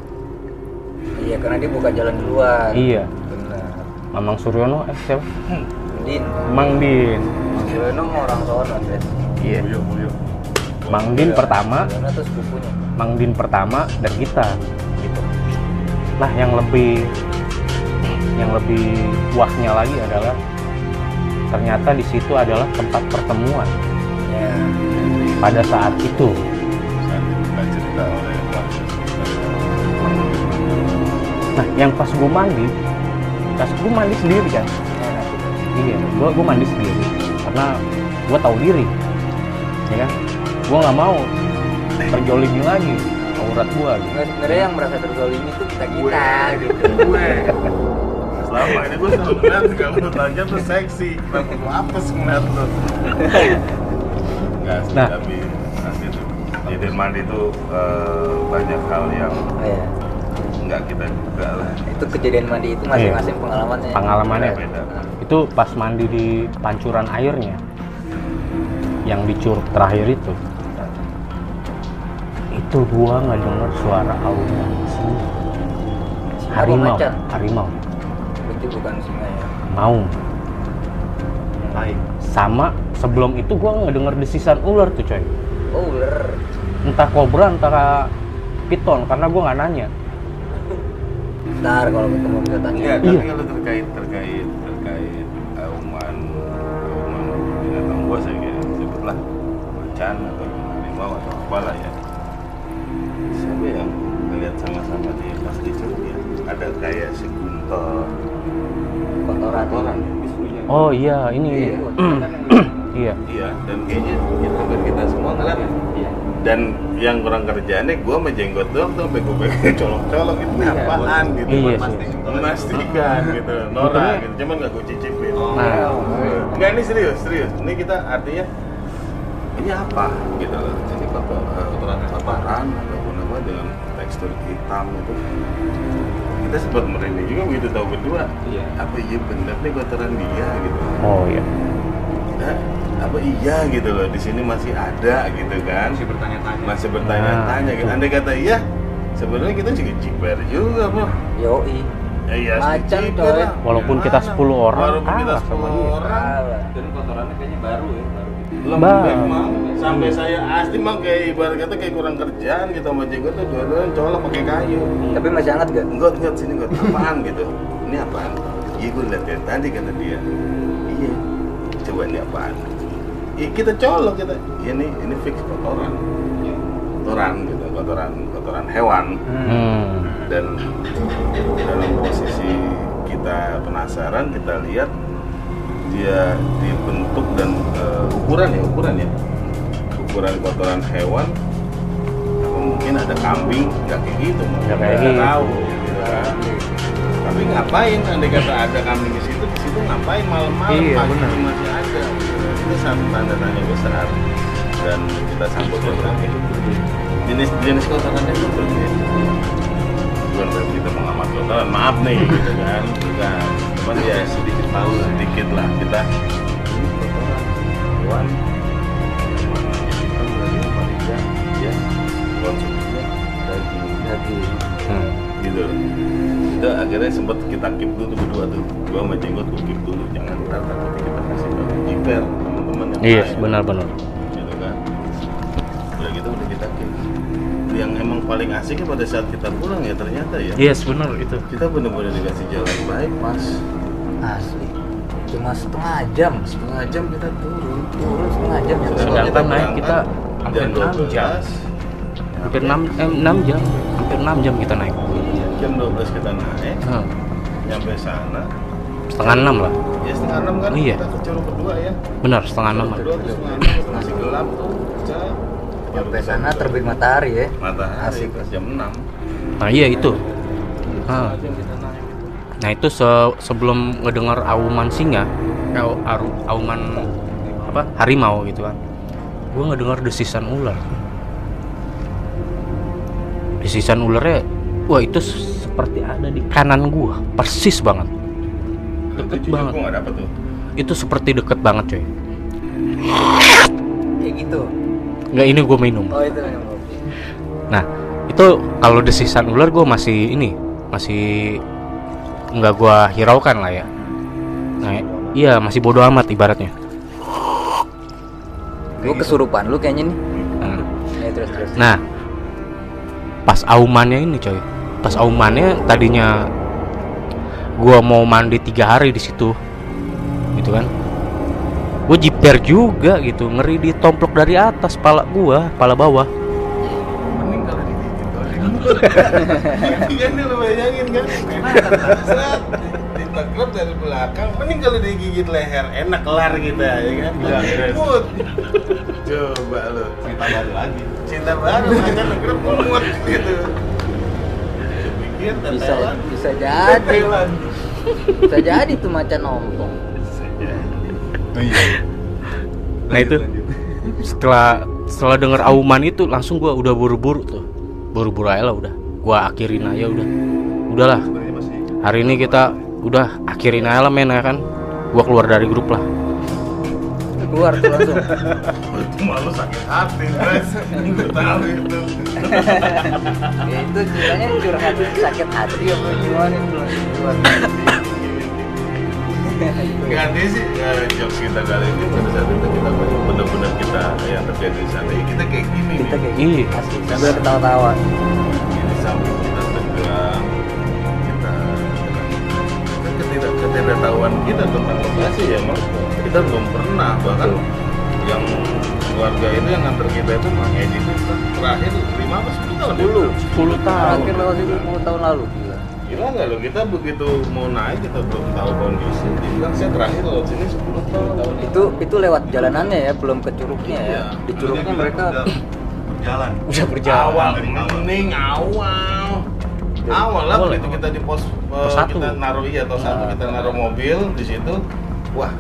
Speaker 1: Iya, karena dia buka jalan duluan.
Speaker 3: Iya.
Speaker 1: Benar.
Speaker 3: Mamang Suryono eh siapa?
Speaker 1: Din,
Speaker 3: Mang Din.
Speaker 1: Mas Yono mau orang sono.
Speaker 3: Iya.
Speaker 2: Buyuk, buyuk.
Speaker 3: Mang Din pertama,
Speaker 1: tuh sepupunya.
Speaker 3: Mang Din pertama dan kita gitu. Nah, yang lebih yang lebih wahnya lagi adalah ternyata di situ adalah tempat pertemuan
Speaker 1: Ya.
Speaker 3: pada saat itu. Nah, yang pas gue mandi, pas gue mandi sendiri kan,
Speaker 1: itu.
Speaker 3: iya, gue gue mandi sendiri karena gue tahu diri, ya kan, gue nggak mau terjolimi lagi aurat gue gitu.
Speaker 1: Nggak, sebenarnya yang merasa terzolimi itu kita kita gitu.
Speaker 2: gue selama ini gue selalu ngeliat kalau lu tanya tuh seksi. Kenapa lu apes ngeliat lu nggak sih
Speaker 3: Nah.
Speaker 2: tapi asli tuh. Jadi mandi tuh eh, banyak hal yang
Speaker 1: Oh, iya.
Speaker 2: nggak kita duga lah.
Speaker 1: Itu kejadian mandi itu masing-masing
Speaker 3: Iya.
Speaker 1: pengalamannya.
Speaker 3: Pengalamannya
Speaker 2: beda.
Speaker 3: Itu pas mandi di pancuran airnya yang di curug terakhir itu. Itu gua nggak dengar suara singa harimau harimau.
Speaker 1: Itu bukan singa ya.
Speaker 3: mau
Speaker 2: baik
Speaker 3: sama sebelum itu gua nggak dengar desisan ular tuh coy
Speaker 1: Oh, ular.
Speaker 3: entah kobra entah piton karena gua nggak nanya
Speaker 1: Ntar kalau ketemu kita tanya.
Speaker 2: Iya,
Speaker 3: Iya.
Speaker 2: tapi kalau terkait terkait terkait auman auman binatang buas saya kira sebutlah macan atau harimau atau apalah ya. Siapa yang melihat sama-sama di pas di ya? Ada kayak seguntor
Speaker 1: Kotoran
Speaker 2: isunya.
Speaker 3: oh iya ini.
Speaker 1: Iya.
Speaker 3: ini. Iya.
Speaker 2: iya dan kayaknya itu hampir kita semua ngeliat
Speaker 1: Iya.
Speaker 2: dan yang kurang kerjaannya gue sama jenggot doang tuh sampai gue colok-colok itu
Speaker 1: Iya,
Speaker 2: apaan gitu?
Speaker 3: Iya
Speaker 2: memastikan gitu. Nora gitu cuman gak gue cicipin.
Speaker 3: Nah.
Speaker 2: Enggak ini serius serius. Ini kita artinya ini apa gitu loh. Ini kotor eh, kotoran kotoran ataupun apa dengan tekstur hitam itu kita sempat merinding juga begitu tahu berdua
Speaker 1: Iya.
Speaker 2: apa iya bener nih kotoran dia gitu
Speaker 3: Oh iya.
Speaker 2: Nah, apa iya gitu loh di sini masih ada gitu kan
Speaker 1: Masih bertanya-tanya.
Speaker 2: masih bertanya-tanya
Speaker 3: Nah,
Speaker 2: gitu andai kata iya sebenarnya kita juga ciper juga bro
Speaker 1: Yoi.
Speaker 2: ya iya
Speaker 1: coy.
Speaker 2: lah.
Speaker 3: Walaupun kita
Speaker 2: Gimana?
Speaker 3: 10 orang,
Speaker 2: walaupun kita
Speaker 3: kalah sama
Speaker 2: 10
Speaker 3: dia.
Speaker 2: orang
Speaker 1: Dan kotorannya kayaknya baru ya, baru.
Speaker 2: Lembek mang sampai saya asli mang kayak ibarat kata kayak kurang kerjaan gitu sama jenggot tuh dua-duanya colok pakai kayu.
Speaker 1: Tapi masih hangat gak?
Speaker 2: enggak enggak sini enggak apaan gitu? Ini apaan? Iya gue lihat dari tadi kata dia. Iya. Coba ini apaan? Iya kita colok kita. Iya nih ini fix kotoran. Kotoran gitu kotoran kotoran hewan.
Speaker 3: Hmm.
Speaker 2: dan dalam posisi kita penasaran kita lihat dia dibentuk dan eh, ukuran ya ukuran ya. Ukuran kotoran hewan apa mungkin ada kambing nggak kayak gitu
Speaker 3: Nggak kayak gitu.
Speaker 2: tahu. Kan. tapi ngapain andai kata ada kambing di situ di situ ngapain? Malam-malam
Speaker 3: Iya,
Speaker 2: pagi
Speaker 3: benar.
Speaker 2: masih ada. Itu satu tanda tanya besar. Dan kita sambut berbagai jenis jenis kotorannya itu berbeda bukan berarti kita mengamat kotoran. Maaf nih gitu kan. Bukan. Cuman ya sedikit tahu sedikit lah kita hewan ya konsumsinya daging
Speaker 1: Daging.
Speaker 3: Hmm.
Speaker 2: gitu loh itu akhirnya sempat kita keep dulu berdua tuh gua sama jenggot gua keep dulu jangan ntar nanti kita kasih tahu jiper teman-teman yang
Speaker 3: Iya,
Speaker 2: lain
Speaker 3: benar-benar.
Speaker 2: gitu kan udah gitu udah kita keep yang emang paling asiknya pada saat kita pulang ya ternyata ya
Speaker 3: Yes, benar itu.
Speaker 2: kita bener-bener dikasih jalan baik pas
Speaker 1: Asli. Cuma setengah jam.
Speaker 2: setengah jam kita turun
Speaker 1: Turun setengah jam ya.
Speaker 2: Sedangkan
Speaker 3: naik kita hampir 6 jam.
Speaker 2: 12
Speaker 3: Hampir 6 eh, 6 jam. Hampir 6 jam kita naik.
Speaker 2: jam 12 kita naik
Speaker 3: Hmm.
Speaker 2: nyampe sana
Speaker 3: Setengah 6 lah.
Speaker 2: ya setengah enam kan
Speaker 3: Iya.
Speaker 2: kita ke Curug berdua ya
Speaker 3: Benar, setengah 6
Speaker 2: berdua tuh setengah enam masih gelap tuh bisa
Speaker 1: sana terbit matahari ya.
Speaker 2: matahari
Speaker 1: Asik.
Speaker 2: pas jam 6
Speaker 3: Nah, iya itu. Ah.
Speaker 2: jam kita naik itu
Speaker 3: Nah, itu se- sebelum ngedengar auman singa, au- aru- auman apa? harimau gitu kan. Gua ngedengar desisan ular. Desisan ularnya wah itu seperti ada di kanan gua, persis banget. Deket
Speaker 2: Itu
Speaker 3: banget.
Speaker 2: gua nggak dapet tuh
Speaker 3: Itu seperti deket banget, coy.
Speaker 1: Kayak gitu.
Speaker 3: Nggak ini gua minum.
Speaker 1: Oh itu kopi.
Speaker 3: Nah, itu kalau desisan ular gue masih ini, masih nggak gua hiraukan lah ya. Nah, iya masih bodoh amat ibaratnya.
Speaker 1: Gue kesurupan lu kayaknya nih.
Speaker 3: Nah,
Speaker 1: Ya terus terus.
Speaker 3: Nah, pas aumannya ini coy, pas aumannya tadinya gua mau mandi tiga hari di situ, gitu kan? Gue jiper juga gitu, ngeri ditomplok dari atas pala gua, pala bawah.
Speaker 2: Kan nih lu bayangin kan? Set, ditekrep dari belakang mending kalau digigit leher enak kelar kita ya kan? Mut. coba lu. Cinta baru lagi. Cinta baru macan tekrep mut gitu.
Speaker 1: Bisa
Speaker 2: tetelan
Speaker 1: bisa jadi. Bisa jadi tuh macan ompong.
Speaker 2: Oh iya.
Speaker 3: Nah, itu. Setelah setelah denger auman itu langsung gua udah buru-buru tuh, buru-buru aja lah udah. Gua akhirin aja udah. Udahlah, hari ini kita udah akhirin aja lah men ya kan. Gua keluar dari grup lah.
Speaker 1: Keluar tuh langsung.
Speaker 2: itu malu sakit hati guys gue tahu itu
Speaker 1: ya itu ceritanya curhat sakit hati apa gimana itu keluar.
Speaker 2: Nggak ada sih ya, jokes kita kali ini pada saat itu kita benar-benar kita yang terjadi di sana ya kita kayak gini
Speaker 1: Kita kayak
Speaker 3: Iya.
Speaker 1: gitu. Asli sambil ketawa-tawa.
Speaker 2: Ini sambil kita tegang kita ketidak ketidaktahuan kita tentang lokasi ya mas kita belum pernah bahkan yang keluarga itu yang nganter kita itu Mang Edi itu terakhir lima apa sepuluh tahun?
Speaker 1: 10
Speaker 3: 10 tahun.
Speaker 1: Terakhir lewat itu 10 tahun lalu gila.
Speaker 2: Nggak lo kita begitu mau naik kita belum tahu kondisi. Dia bilang saya terakhir lewat sini 10 tahun.
Speaker 1: itu itu lewat jalanannya ya belum ke curugnya ya
Speaker 4: Iya.
Speaker 1: di curugnya mereka
Speaker 4: jalan
Speaker 3: udah
Speaker 2: Awal
Speaker 3: berjalan
Speaker 2: mending awal. Awal lah begitu kita di pos, eh,
Speaker 3: Pos satu.
Speaker 2: kita naruh iya atau satu kita naruh mobil di situ. Wah,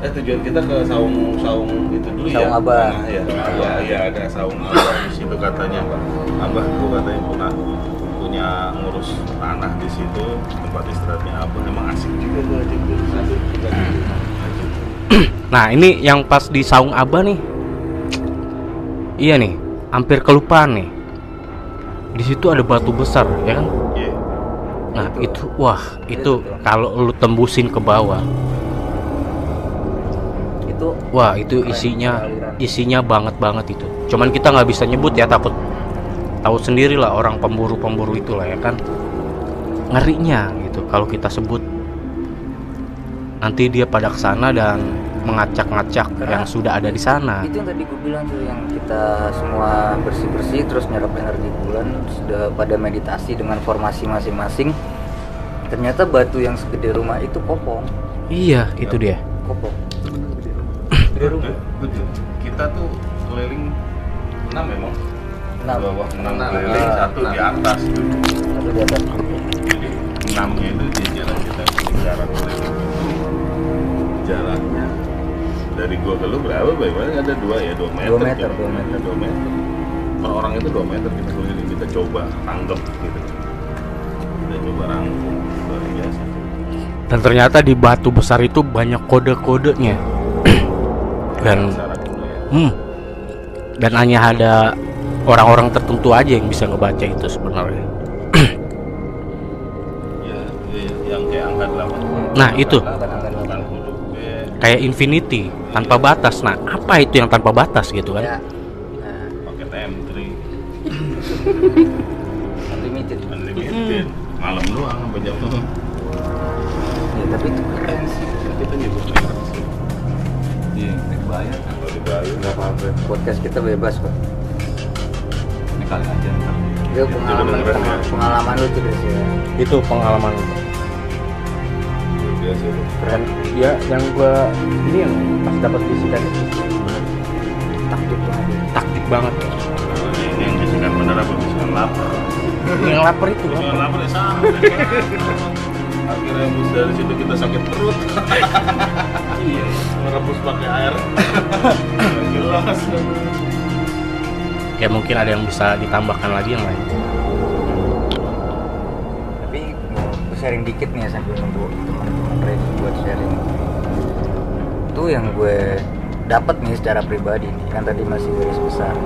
Speaker 2: eh tujuan kita ke saung saung itu dulu ya.
Speaker 1: Saung Abah.
Speaker 2: Nah, ya, Abah, ya ada saung abah di situ katanya. Abah tuh katanya punya punya ngurus tanah di situ tempat istirahatnya abah. Emang asik juga tuh aja tuh. Asik juga.
Speaker 3: nah ini yang pas di saung abah nih iya nih hampir kelupaan nih di situ ada batu besar ya kan
Speaker 2: Iya.
Speaker 3: nah
Speaker 1: Itu.
Speaker 3: itu wah itu
Speaker 1: Itu.
Speaker 3: kalau lu tembusin ke bawah
Speaker 1: itu
Speaker 3: wah itu isinya isinya banget banget itu cuman kita nggak bisa nyebut ya takut tahu sendiri lah orang pemburu pemburu itulah ya kan? Ngerinya gitu kalau kita sebut. Nanti dia pada ke sana dan mengacak-ngacak yang sudah ada di sana.
Speaker 1: Itu yang tadi gue bilang tuh yang kita semua bersih bersih terus nyerap energi bulan sudah pada meditasi dengan formasi masing-masing. Ternyata batu yang segede rumah itu kopong.
Speaker 3: Iya itu dia.
Speaker 1: Kopong.
Speaker 2: Gede rumah. Kita tuh keliling enam memang.
Speaker 1: Enam
Speaker 2: Bawah enam keliling, satu di atas tuh.
Speaker 1: satu di atas
Speaker 2: Jadi enamnya itu di jalan kita jarak keliling. Jaraknya dari gua ke lu berapa? Bagaimana ada dua ya dua meter.
Speaker 1: Dua meter, dua meter.
Speaker 2: Dua meter. Per orang itu dua meter kita keliling kita coba tanggap gitu. Kita coba rangkum luar biasa.
Speaker 3: dan ternyata di batu besar itu banyak kode-kodenya dan
Speaker 2: Syarat dulu ya.
Speaker 3: hmm dan hanya ada orang-orang tertentu aja yang bisa ngebaca itu sebenarnya.
Speaker 2: Ya, ya, yang kayak angka delapan.
Speaker 3: Nah, itu.
Speaker 2: B.
Speaker 3: kayak infinity tanpa batas. Nah apa itu yang tanpa batas gitu
Speaker 1: ya
Speaker 3: kan?
Speaker 1: Nah,
Speaker 2: pakai M3
Speaker 1: unlimited.
Speaker 2: Unlimited. Malam doang sampai jam tuh
Speaker 1: ya tapi itu keren sih.
Speaker 2: Kita nyebut merek sih.
Speaker 4: Iya dibayar kan
Speaker 2: kalau dibayar
Speaker 1: nggak apa-apa. Podcast kita bebas kok
Speaker 4: kali aja ntar.
Speaker 1: Itu pengalaman
Speaker 2: beneran ya.
Speaker 1: pengalaman lu tuh Des, ya
Speaker 3: itu pengalaman.
Speaker 2: Biasa tuh
Speaker 3: dan ya yang gua ini yang pas dapat bisikan itu
Speaker 1: takjub banget.
Speaker 3: Taktik banget.
Speaker 2: Ini yang bisikan bener apa bisikan lapar?
Speaker 3: Yang lapar itu
Speaker 2: bisikan lapar ya sama. Akhirnya bus dari situ kita sakit perut. Iya merebus pakai air. Jelas
Speaker 3: ya mungkin ada yang bisa ditambahkan lagi yang lain.
Speaker 1: Tapi mau sharing dikit nih ya sambil nunggu teman-teman ready buat sharing. Itu yang gue dapat nih secara pribadi nih. Kan tadi masih garis besar.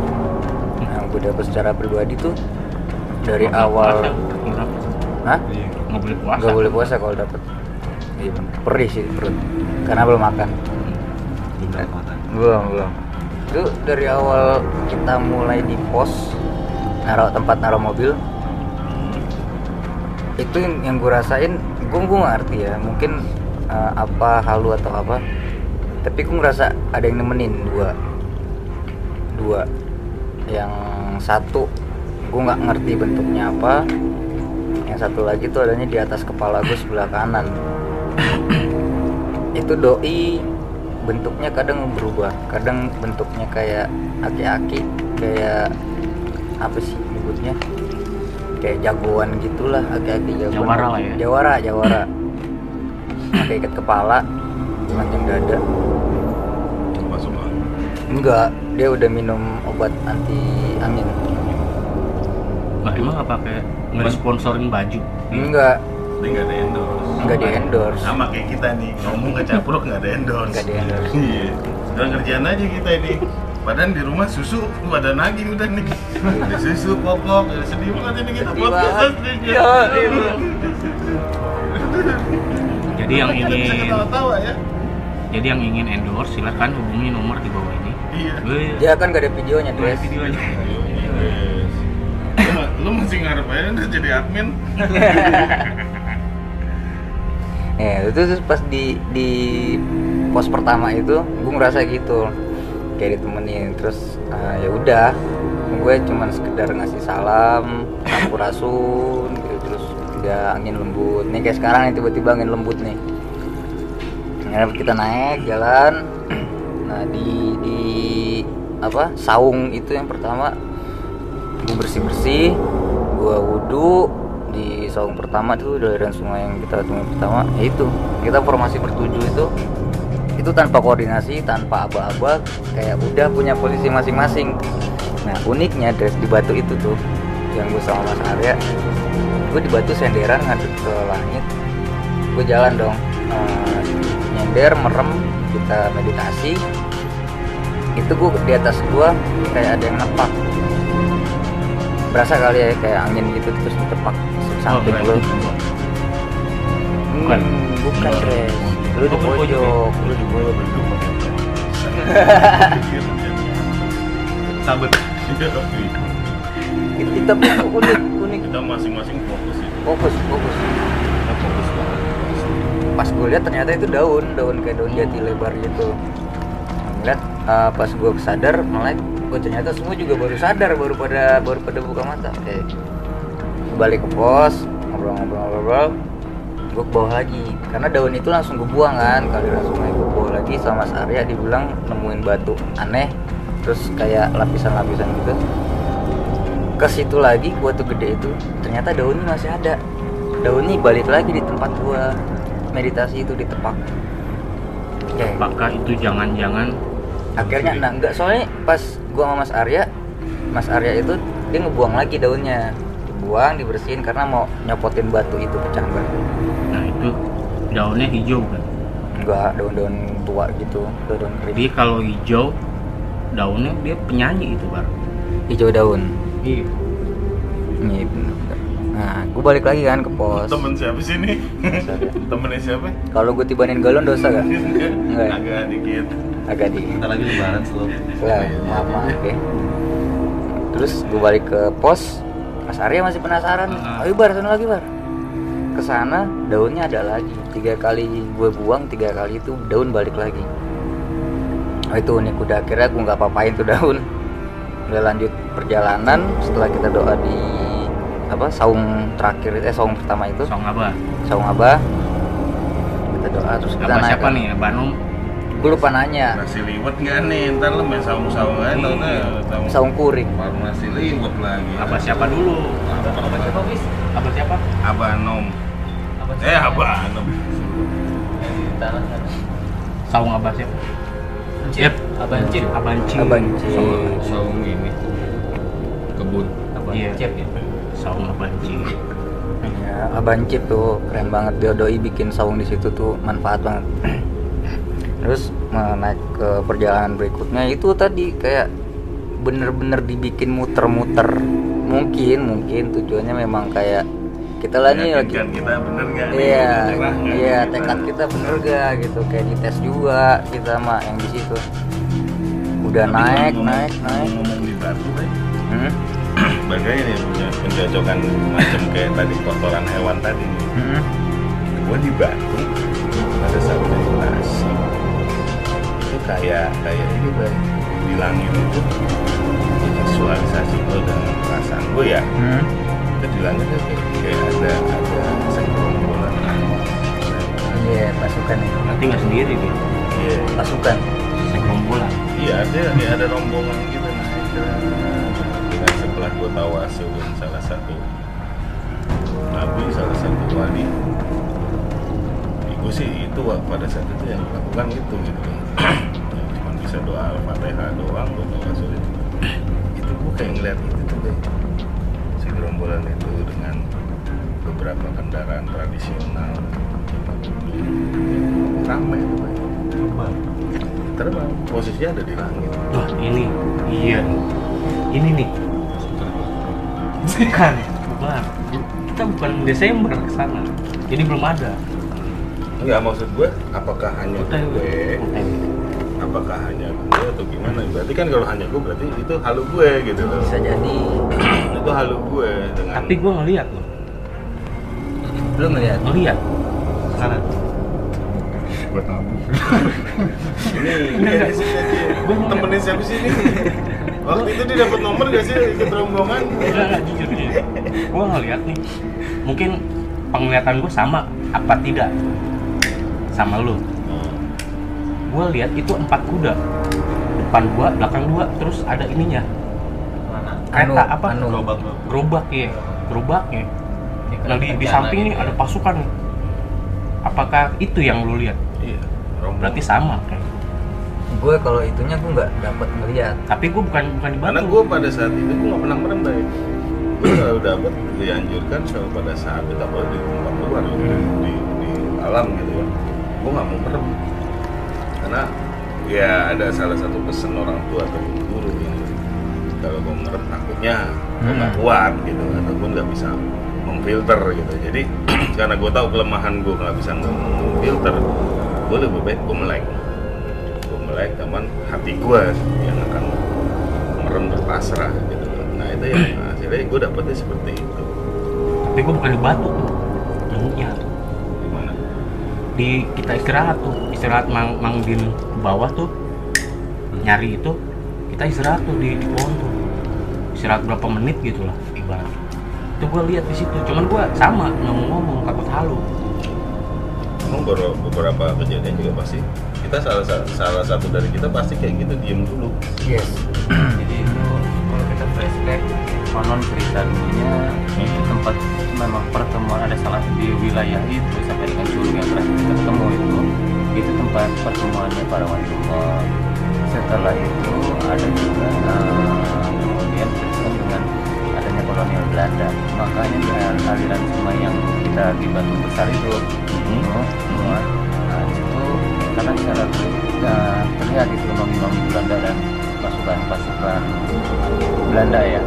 Speaker 1: Nah gue dapat secara pribadi tuh dari awal Hah?
Speaker 4: iya
Speaker 3: nggak boleh puasa.
Speaker 1: Gak boleh puasa kalau dapat iya perih sih perut. Karena belum makan.
Speaker 4: Belum makan
Speaker 1: belum belum itu dari awal kita mulai di pos naruh tempat naruh mobil. Itu yang, gue rasain gue gue ngerti ya mungkin eh, apa halu atau apa. Tapi gue ngerasa ada yang nemenin dua. Dua. Yang satu gue nggak ngerti bentuknya apa. Yang satu lagi tuh adanya di atas kepala gue sebelah kanan. Itu doi bentuknya kadang berubah kadang bentuknya kayak aki-aki kayak apa sih nyebutnya? Kayak jagoan gitulah aki-aki jagoan.
Speaker 3: Jawara lah ya.
Speaker 1: jawara jawara. Pakai ikat kepala panjang dada.
Speaker 2: Masuk
Speaker 1: enggak dia udah minum obat anti angin
Speaker 3: Lah emang apa kayak nge-sponsorin baju?
Speaker 1: Enggak
Speaker 2: dia nggak ada endorse.
Speaker 1: Enggak di endorse.
Speaker 2: sama kayak kita nih ngomong ngecapruk nggak ada endorse.
Speaker 1: Nggak di endorse.
Speaker 2: iya. Udah kerjaan aja kita ini. Padahal di rumah susu pada nagih udah nih. Ada susu popok ada sedih banget ini kita podcast
Speaker 1: Iya, iya.
Speaker 3: jadi yang ingin
Speaker 2: ketawa-tawa ya.
Speaker 3: jadi yang ingin endorse silahkan hubungi nomor di bawah ini.
Speaker 2: Iya.
Speaker 1: Dia kan gak ada videonya
Speaker 3: ada
Speaker 1: Dres
Speaker 3: videonya.
Speaker 2: Yes. lu, ma- lu masih ngarep aja udah jadi admin
Speaker 1: Ya, itu terus pas di di pos pertama itu gue ngerasa gitu. Kayak ditemenin terus eh, ya udah. Gue cuman sekedar ngasih salam sampurasun gitu terus ada angin lembut. Nih kayak sekarang nih tiba-tiba angin lembut nih. Akhirnya kita naik jalan. Nah di di apa saung itu yang pertama gue bersih bersih gue wudhu di saung pertama itu dari sungai yang kita temuin pertama itu kita formasi bertujuh itu itu tanpa koordinasi tanpa aba-aba kayak udah punya posisi masing-masing. Nah uniknya dari di batu itu tuh yang gue sama Mas Arya gue di batu senderan ngadep ke langit. Gue jalan dong eh, nyender merem kita meditasi. Itu gue di atas gue kayak ada yang nepak. Berasa kali ya kayak angin gitu terus ditepak samping
Speaker 3: Oh,
Speaker 1: lu. Hmm,
Speaker 3: Bukan.
Speaker 1: bukan Dres. Lu di
Speaker 3: Oh, pojok.
Speaker 1: lu di pojok. Tapi itu unik unik.
Speaker 2: Kita masing-masing fokus itu.
Speaker 1: fokus fokus.
Speaker 2: Kita fokus
Speaker 1: pas gue lihat ternyata itu daun daun kayak daun jati lebar gitu. Ngeliat uh, pas gue sadar melek gue ternyata semua juga baru sadar baru pada baru pada buka mata. Gua balik ke pos ngobrol-ngobrol-ngobrol gue ke bawah lagi. Karena daun itu langsung gue buang kan kali langsung gue bawa lagi sama Mas Arya dibilang nemuin batu aneh terus kayak lapisan-lapisan gitu. Ke situ lagi gua tuh gede itu ternyata daunnya masih ada. Daunnya balik lagi di tempat gua meditasi itu ditepak ya
Speaker 3: apakah itu jangan-jangan?
Speaker 1: Akhirnya nah enggak. Soalnya pas gua sama Mas Arya Mas Arya itu dia ngebuang lagi daunnya dibuang dibersihin karena mau nyopotin batu itu pecah banget
Speaker 3: nah itu daunnya hijau kan
Speaker 1: enggak daun-daun tua gitu daun
Speaker 3: jadi
Speaker 1: kering
Speaker 3: kalau hijau daunnya dia penyanyi itu bar
Speaker 1: hijau daun
Speaker 3: iya
Speaker 1: Iya bener. Nah, gue balik lagi kan ke pos.
Speaker 2: Temen siapa sih nih? Temennya siapa?
Speaker 1: Kalau gue tibanin galon dosa gak? Enggak. ya?
Speaker 2: Agak dikit.
Speaker 1: Agak di.
Speaker 4: Bentar lagi lebaran slow.
Speaker 1: Lah, maaf maaf ya. Terus gue balik ke pos. Mas Arya masih penasaran.
Speaker 3: Ah.
Speaker 1: Ayo bar, sana lagi bar. Ke sana daunnya ada lagi. Tiga kali gue buang, tiga kali itu daun balik lagi. Oh itu unik udah akhirnya gue nggak apa-apain tuh daun. Udah lanjut perjalanan setelah kita doa di apa saung terakhir eh saung pertama itu
Speaker 3: song abah
Speaker 1: saung abah kita doa terus kita
Speaker 3: abah
Speaker 1: naik
Speaker 3: siapa nih abah Num
Speaker 1: gue lupa nanya
Speaker 2: Nasi liwet nggak nih? Ntar lu main saung-saung aja tau
Speaker 3: Iya.
Speaker 2: nggak?
Speaker 1: saung kuring
Speaker 2: Farmasi liwet lagi.
Speaker 3: abah siapa dulu abah siapa bis abah siapa
Speaker 2: Abah Nom. Eh Abah Nom.
Speaker 3: saung abah siapa Yep. Cip abah Cip
Speaker 1: abah Cip.
Speaker 2: Saung ini. Kebun.
Speaker 3: iya saung abah Cip
Speaker 1: Ya, Abang Cip tuh keren banget dia doi bikin saung di situ tuh manfaat banget. Terus naik ke perjalanan berikutnya itu tadi kayak bener-bener dibikin muter-muter. Mungkin mungkin tujuannya memang kayak kita lah nih lagi
Speaker 2: kita bener nggak nih?
Speaker 1: Iya,
Speaker 2: nggak
Speaker 1: iya tekad kita bener gak gitu kayak dites juga kita mah yang di situ. Udah
Speaker 2: Tapi
Speaker 1: naik,
Speaker 2: ngomong-
Speaker 1: naik, naik.
Speaker 2: Ngomong di batu, Bay.
Speaker 1: Hmm?
Speaker 2: Nih punya pencocokan macam kayak tadi kotoran hewan tadi nih.
Speaker 1: Hmm?
Speaker 2: Gua di batu meditasi itu kayak kayak ini bay di langit itu visualisasi gue dengan perasaan gue ya.
Speaker 1: Hmm?
Speaker 2: itu kayak, kayak ada ada segerombolan
Speaker 1: Iya, pasukan nih.
Speaker 3: nanti nggak sendiri dia
Speaker 2: iya.
Speaker 1: Pasukan.
Speaker 3: segerombolan.
Speaker 2: Iya ada kayak ada rombongan gitu naik dengan setelah gue tawasul dengan salah satu nabi salah satu wali. Itu sih itu pada saat itu yang dilakukan itu gitu. cuma bisa doa al-fatihah doang gue tawasul itu itu gue kayak ngeliat itu tuh deh si gerombolan itu dengan beberapa kendaraan tradisional. Ramai tuh Bay. terbang. Posisinya ada di langit.
Speaker 3: Wah ini. Iya. Ini nih. Bukan. Bukan. Kita bukan Desember ke sana. Jadi belum ada.
Speaker 2: Enggak maksud gue, apakah hanya gue. Apakah hanya gue atau gimana? Berarti kan kalau hanya gue berarti itu halu gue gitu loh.
Speaker 1: Bisa jadi.
Speaker 2: itu halu gue dengan.
Speaker 3: tapi gue ngeliat loh
Speaker 1: Belum melihat.
Speaker 3: ngeliat sana
Speaker 2: gue tahu. ini sih tadi. Temennya siapa sih ini? Waktu itu dia dapat nomor gak sih ikut rombongan?
Speaker 3: Enggak, enggak, jujur jujur gue ngeliat nih mungkin penglihatan gue sama apa tidak sama lu gue lihat itu empat kuda. Depan gua belakang dua terus ada ininya. Kereta
Speaker 1: Anu,
Speaker 3: apa?
Speaker 1: anu.
Speaker 4: gerobak
Speaker 3: gerobak ya gerobaknya yang di, di samping nih ada pasukan. Nih apakah itu yang lu lihat?
Speaker 2: Iya
Speaker 3: berarti sama kan?
Speaker 1: Gue kalau itunya gue nggak dapat ngeliat.
Speaker 3: Tapi gue bukan bukan di
Speaker 2: karena
Speaker 3: batu.
Speaker 2: gue pada saat itu gue nggak pernah merem baik gue selalu dapat dianjurkan kalau pada saat itu apalagi di tempat luar di, di, di alam gitu ya. Gue nggak mau merem karena ya ada salah satu pesan orang tua atau guru yang kalau gue merem takutnya gue nggak
Speaker 1: Hmm.
Speaker 2: kuat gitu ataupun nggak bisa memfilter gitu. Jadi karena gue tahu kelemahan gue nggak bisa memfilter gue lebih baik gue melek. Gue melek teman hati gue yang akan merem berpasrah gitu. Nah itu yang akhirnya gue dapetnya seperti itu.
Speaker 3: Tapi gue bukan di batu tuh di kita istirahat tuh. Istirahat mang mangdin ke bawah tuh. Nyari itu kita istirahat tuh di, di pohon tuh. Istirahat berapa menit gitu lah ibarat. Itu gue lihat di situ cuman gue sama nggak mau ngomong takut halu.
Speaker 2: Emang beberapa, beberapa kejadian juga pasti kita salah sa- salah satu dari kita pasti kayak gitu diem dulu.
Speaker 1: Yes.
Speaker 5: Jadi itu kalau kita flashback konon cerita dulunya itu tempat memang pertemuan ada salah di wilayah itu sampai dengan curug yang terakhir kita ketemu itu. Itu tempat pertemuannya para waliullah setelah itu ada juga eh, kemudian berkaitan dengan adanya kolonial Belanda. Makanya dengan aliran sungai yang kita di Batu Besar itu itu semua nah di situ karena secara uh, terlihat itu imam-imam Belanda dan pasukan-pasukan Belanda ya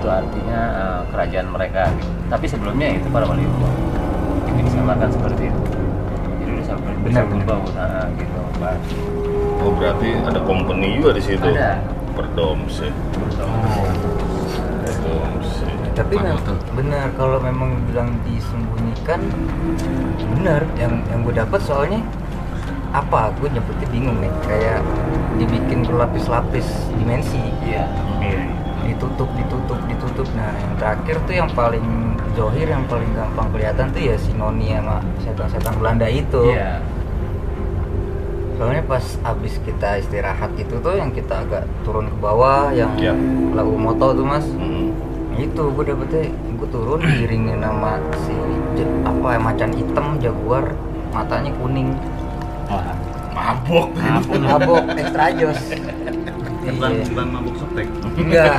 Speaker 5: itu artinya uh, kerajaan mereka gitu. tapi sebelumnya itu para waliullah itu disamakan seperti itu. Jadi ber- bisa
Speaker 1: Benar,
Speaker 5: berbau nah, gitu Pak.
Speaker 2: oh berarti ada company juga di situ?
Speaker 5: Ada.
Speaker 2: perdomse perdomse
Speaker 1: tapi benar kalau memang bilang disembunyikan benar. Yang yang gue dapat soalnya apa? Gue nyebutnya bingung nih kayak dibikin berlapis-lapis dimensi.
Speaker 5: Iya
Speaker 1: ditutup ditutup ditutup. Nah yang terakhir tuh yang paling johir yang paling gampang kelihatan tuh ya si Noni sama setan-setan Belanda itu.
Speaker 5: Iya.
Speaker 1: Soalnya pas abis kita istirahat itu tuh yang kita agak turun ke bawah yang
Speaker 2: Iya.
Speaker 1: lagu moto tuh mas.
Speaker 2: Hmm.
Speaker 1: itu gue dapetnya gue turun diiringin sama si apa ya macan hitam jaguar matanya kuning.
Speaker 3: Wah
Speaker 2: mabok.
Speaker 1: Mabok extra jos
Speaker 4: bukan
Speaker 1: iya.
Speaker 4: bukan mabuk softtek
Speaker 1: enggak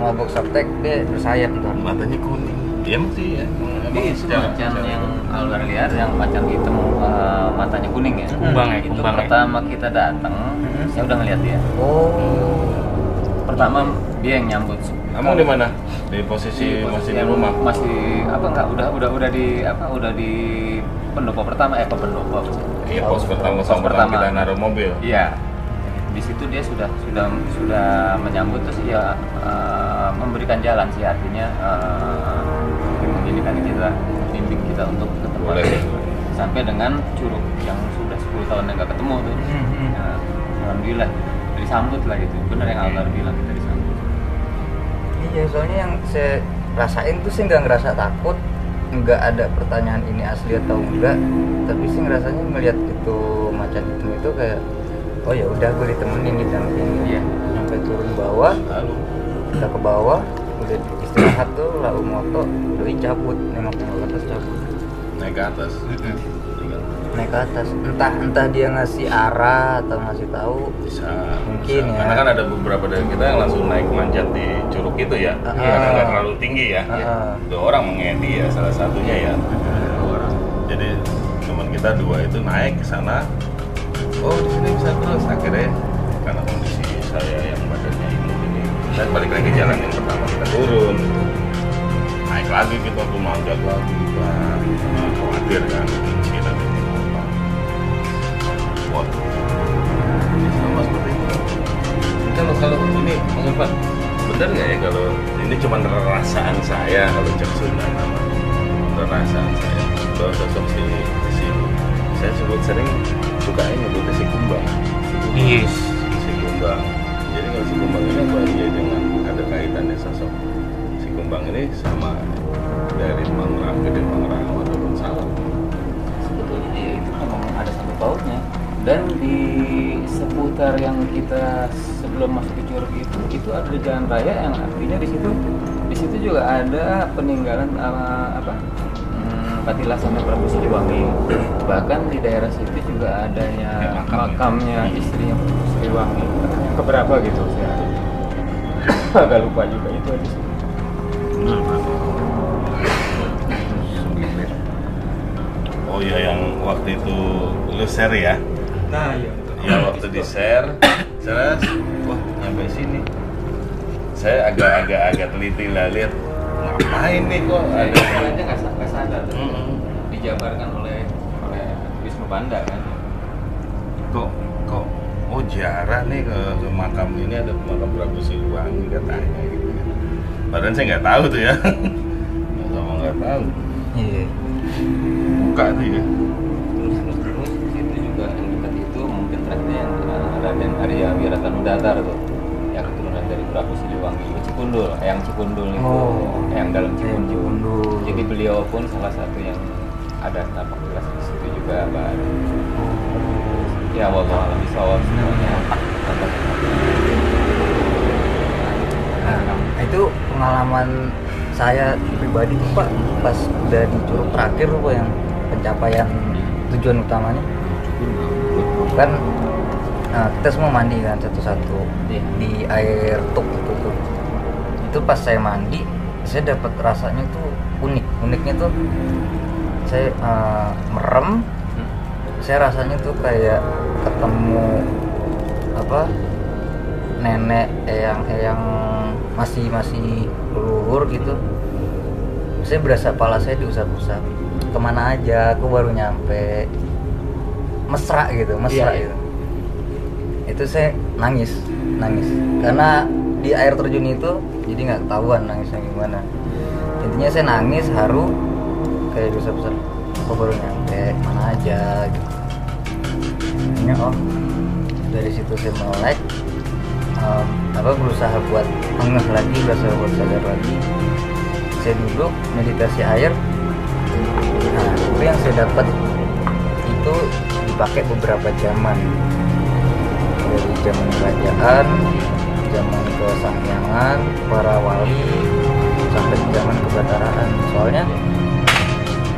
Speaker 1: mabok saptek dia bersayap ntar
Speaker 2: matanya kuning dia sih ya
Speaker 5: Ini macan
Speaker 2: secara-
Speaker 5: yang algar liar yang macan hitam uh, matanya kuning ya.
Speaker 3: Kumbang ya,
Speaker 5: Itu
Speaker 3: kumbang ya.
Speaker 5: pertama kita datang,
Speaker 1: Mhm.
Speaker 5: saya udah ngeliat dia.
Speaker 1: oh
Speaker 5: Pertama dia yang nyambut.
Speaker 2: Emang di mana? Di posisi masih di rumah.
Speaker 5: Masih apa enggak udah udah udah di apa udah di pendopo pertama eh pendopo.
Speaker 2: Iya, pos pertama
Speaker 5: Pos
Speaker 2: sama pertama
Speaker 5: pertama.
Speaker 2: kita naruh mobil.
Speaker 5: Iya. Di situ dia sudah sudah sudah menyambut terus ya uh, memberikan jalan sih artinya uh, menginginkan kita bimbing kita untuk ke tempat
Speaker 2: Boleh.
Speaker 5: itu. sampai dengan curug yang sudah 10 tahun yang nggak ketemu tuh.
Speaker 1: Mhm.
Speaker 5: Nah, alhamdulillah disambut lah gitu. Benar yang Algar bilang kita disambut.
Speaker 1: iya soalnya yang saya rasain tuh sih nggak ngerasa takut nggak ada pertanyaan ini asli atau enggak tapi sih ngerasanya ngelihat itu macan hitam itu kayak oh ya udah gue ditemenin didampingin
Speaker 5: Iya.
Speaker 1: sampai turun bawah
Speaker 2: Lalu
Speaker 1: kita ke bawah udah istirahat tuh lalu moto doi cabut nengok ke atas cabut
Speaker 2: naik ke atas.
Speaker 1: naik ke atas entah entah dia ngasih arah atau ngasih tahu
Speaker 2: Bisa.
Speaker 1: Mungkin
Speaker 2: bisa.
Speaker 1: ya.
Speaker 2: Karena kan ada beberapa dari kita yang langsung naik manjat di curug itu ya.
Speaker 1: Ah.
Speaker 2: Karena nggak terlalu tinggi ya.
Speaker 1: Ah.
Speaker 2: Dua orang mengedi ya salah satunya ya. Dua orang. Jadi teman kita dua itu naik ke sana. Oh di sini bisa terus akhirnya? Karena kondisi saya yang badannya ini ini. Saya balik lagi jalan yang pertama kita turun. Naik lagi kita tuh manjat lagi Wah, khawatir kan kita apa. Sama seperti itu. Kalau kalau ini Bang Irfan? Benar nggak ya kalau ini cuma perasaan saya kalau cek Sunda nama? Perasaan saya. Bahwa sosok si si saya sebut sering sukanya nyebut si kumbang.
Speaker 3: Iya yes.
Speaker 2: si kumbang. Jadi kalau si kumbang ini apa aja dengan ada kaitannya sosok. Si kumbang ini sama dari mangrang ke dari mangrang ataupun salam sebetulnya itu memang ada satu bautnya
Speaker 5: dan di seputar yang kita sebelum masuk ke Curug itu itu ada jalan raya yang artinya di situ di situ juga ada peninggalan uh, apa? Hmm, Patilasan Prabu Siliwangi. Bahkan di daerah situ juga adanya makamnya istrinya Prabu Siliwangi yang keberapa gitu? Saya agak lupa juga itu ada di situ.
Speaker 2: Oh iya yang waktu itu lu share ya?
Speaker 5: nah iya.
Speaker 2: Ya waktu di share, terus wah nyampe sini. Saya agak-agak agak teliti lah lihat ngapain nih kok
Speaker 5: ada aja nggak sa- nggak sadar. Dijabarkan oleh oleh Wisnu Banda kan
Speaker 2: oh jarah nih ke, ke makam ini ada makam Prabu Siliwangi katanya gitu ya. Padahal saya nggak tahu tuh ya. Sama nggak tahu.
Speaker 1: Iya.
Speaker 2: Buka tuh ya.
Speaker 5: terus terus terus itu juga yang dekat itu mungkin terakhir yang uh, Raden Arya Wiratanudatar tuh yang keturunan dari Prabu Siliwangi itu Cikundul yang Cikundul itu
Speaker 1: Oh.
Speaker 5: yang dalam Cikundul.
Speaker 1: Cikundul.
Speaker 5: jadi beliau pun salah satu yang ada tapak jelas di situ juga Mbak ya wallah alam bisawab semuanya
Speaker 1: Nah, itu pengalaman saya pribadi tuh Pak pas udah di curug terakhir tuh Pak yang pencapaian tujuan utamanya. Kan nah, kita semua mandi kan satu-satu
Speaker 5: Iya.
Speaker 1: di air tuk itu tuh. Itu pas saya mandi saya dapat rasanya tuh unik. Uniknya tuh saya eh, merem. Saya rasanya tuh kayak ketemu apa nenek eyang eyang masih masih leluhur gitu. Saya berasa kepala saya diusap-usap. Ke mana aja aku baru nyampe. Mesra gitu mesra
Speaker 5: Iya, iya.
Speaker 1: gitu. Itu saya nangis nangis. Karena di air terjun itu jadi nggak ketahuan nangisnya gimana. Intinya saya nangis haru kayak diusap-usap. Aku baru nyampe mana aja gitu ini oh dari situ saya melek em, apa berusaha buat ngeh lagi berusaha buat sadar lagi. Saya duduk meditasi air. Nah itu yang saya dapat itu dipakai beberapa zaman. Dari zaman kerajaan zaman kesangyangan para wali sampai zaman kebataraan. Soalnya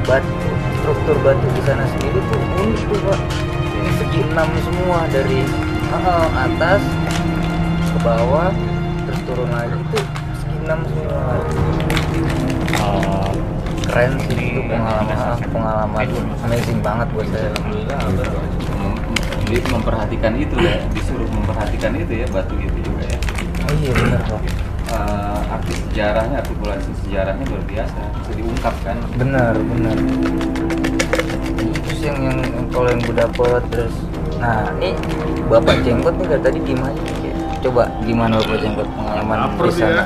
Speaker 1: batu struktur batu di sana sendiri tuh unik tuh pak segi enam semua dari ah, atas ke bawah terus turun lagi tuh segi enam semua. Keren sih. Itu pengalaman pengalaman amazing banget buat saya.
Speaker 5: Alhamdulillah mem- memperhatikan itu ya disuruh memperhatikan itu ya batu itu juga ya.
Speaker 1: Oh iya benar pak.
Speaker 5: Eh, arti sejarahnya artikulasi sejarahnya luar biasa bisa diungkapkan.
Speaker 1: Benar benar yang yang yang- kalau yang gue dapet terus nah ini bapak jenggot nih dari tadi gimana coba gimana bapak jenggot pengalaman di sana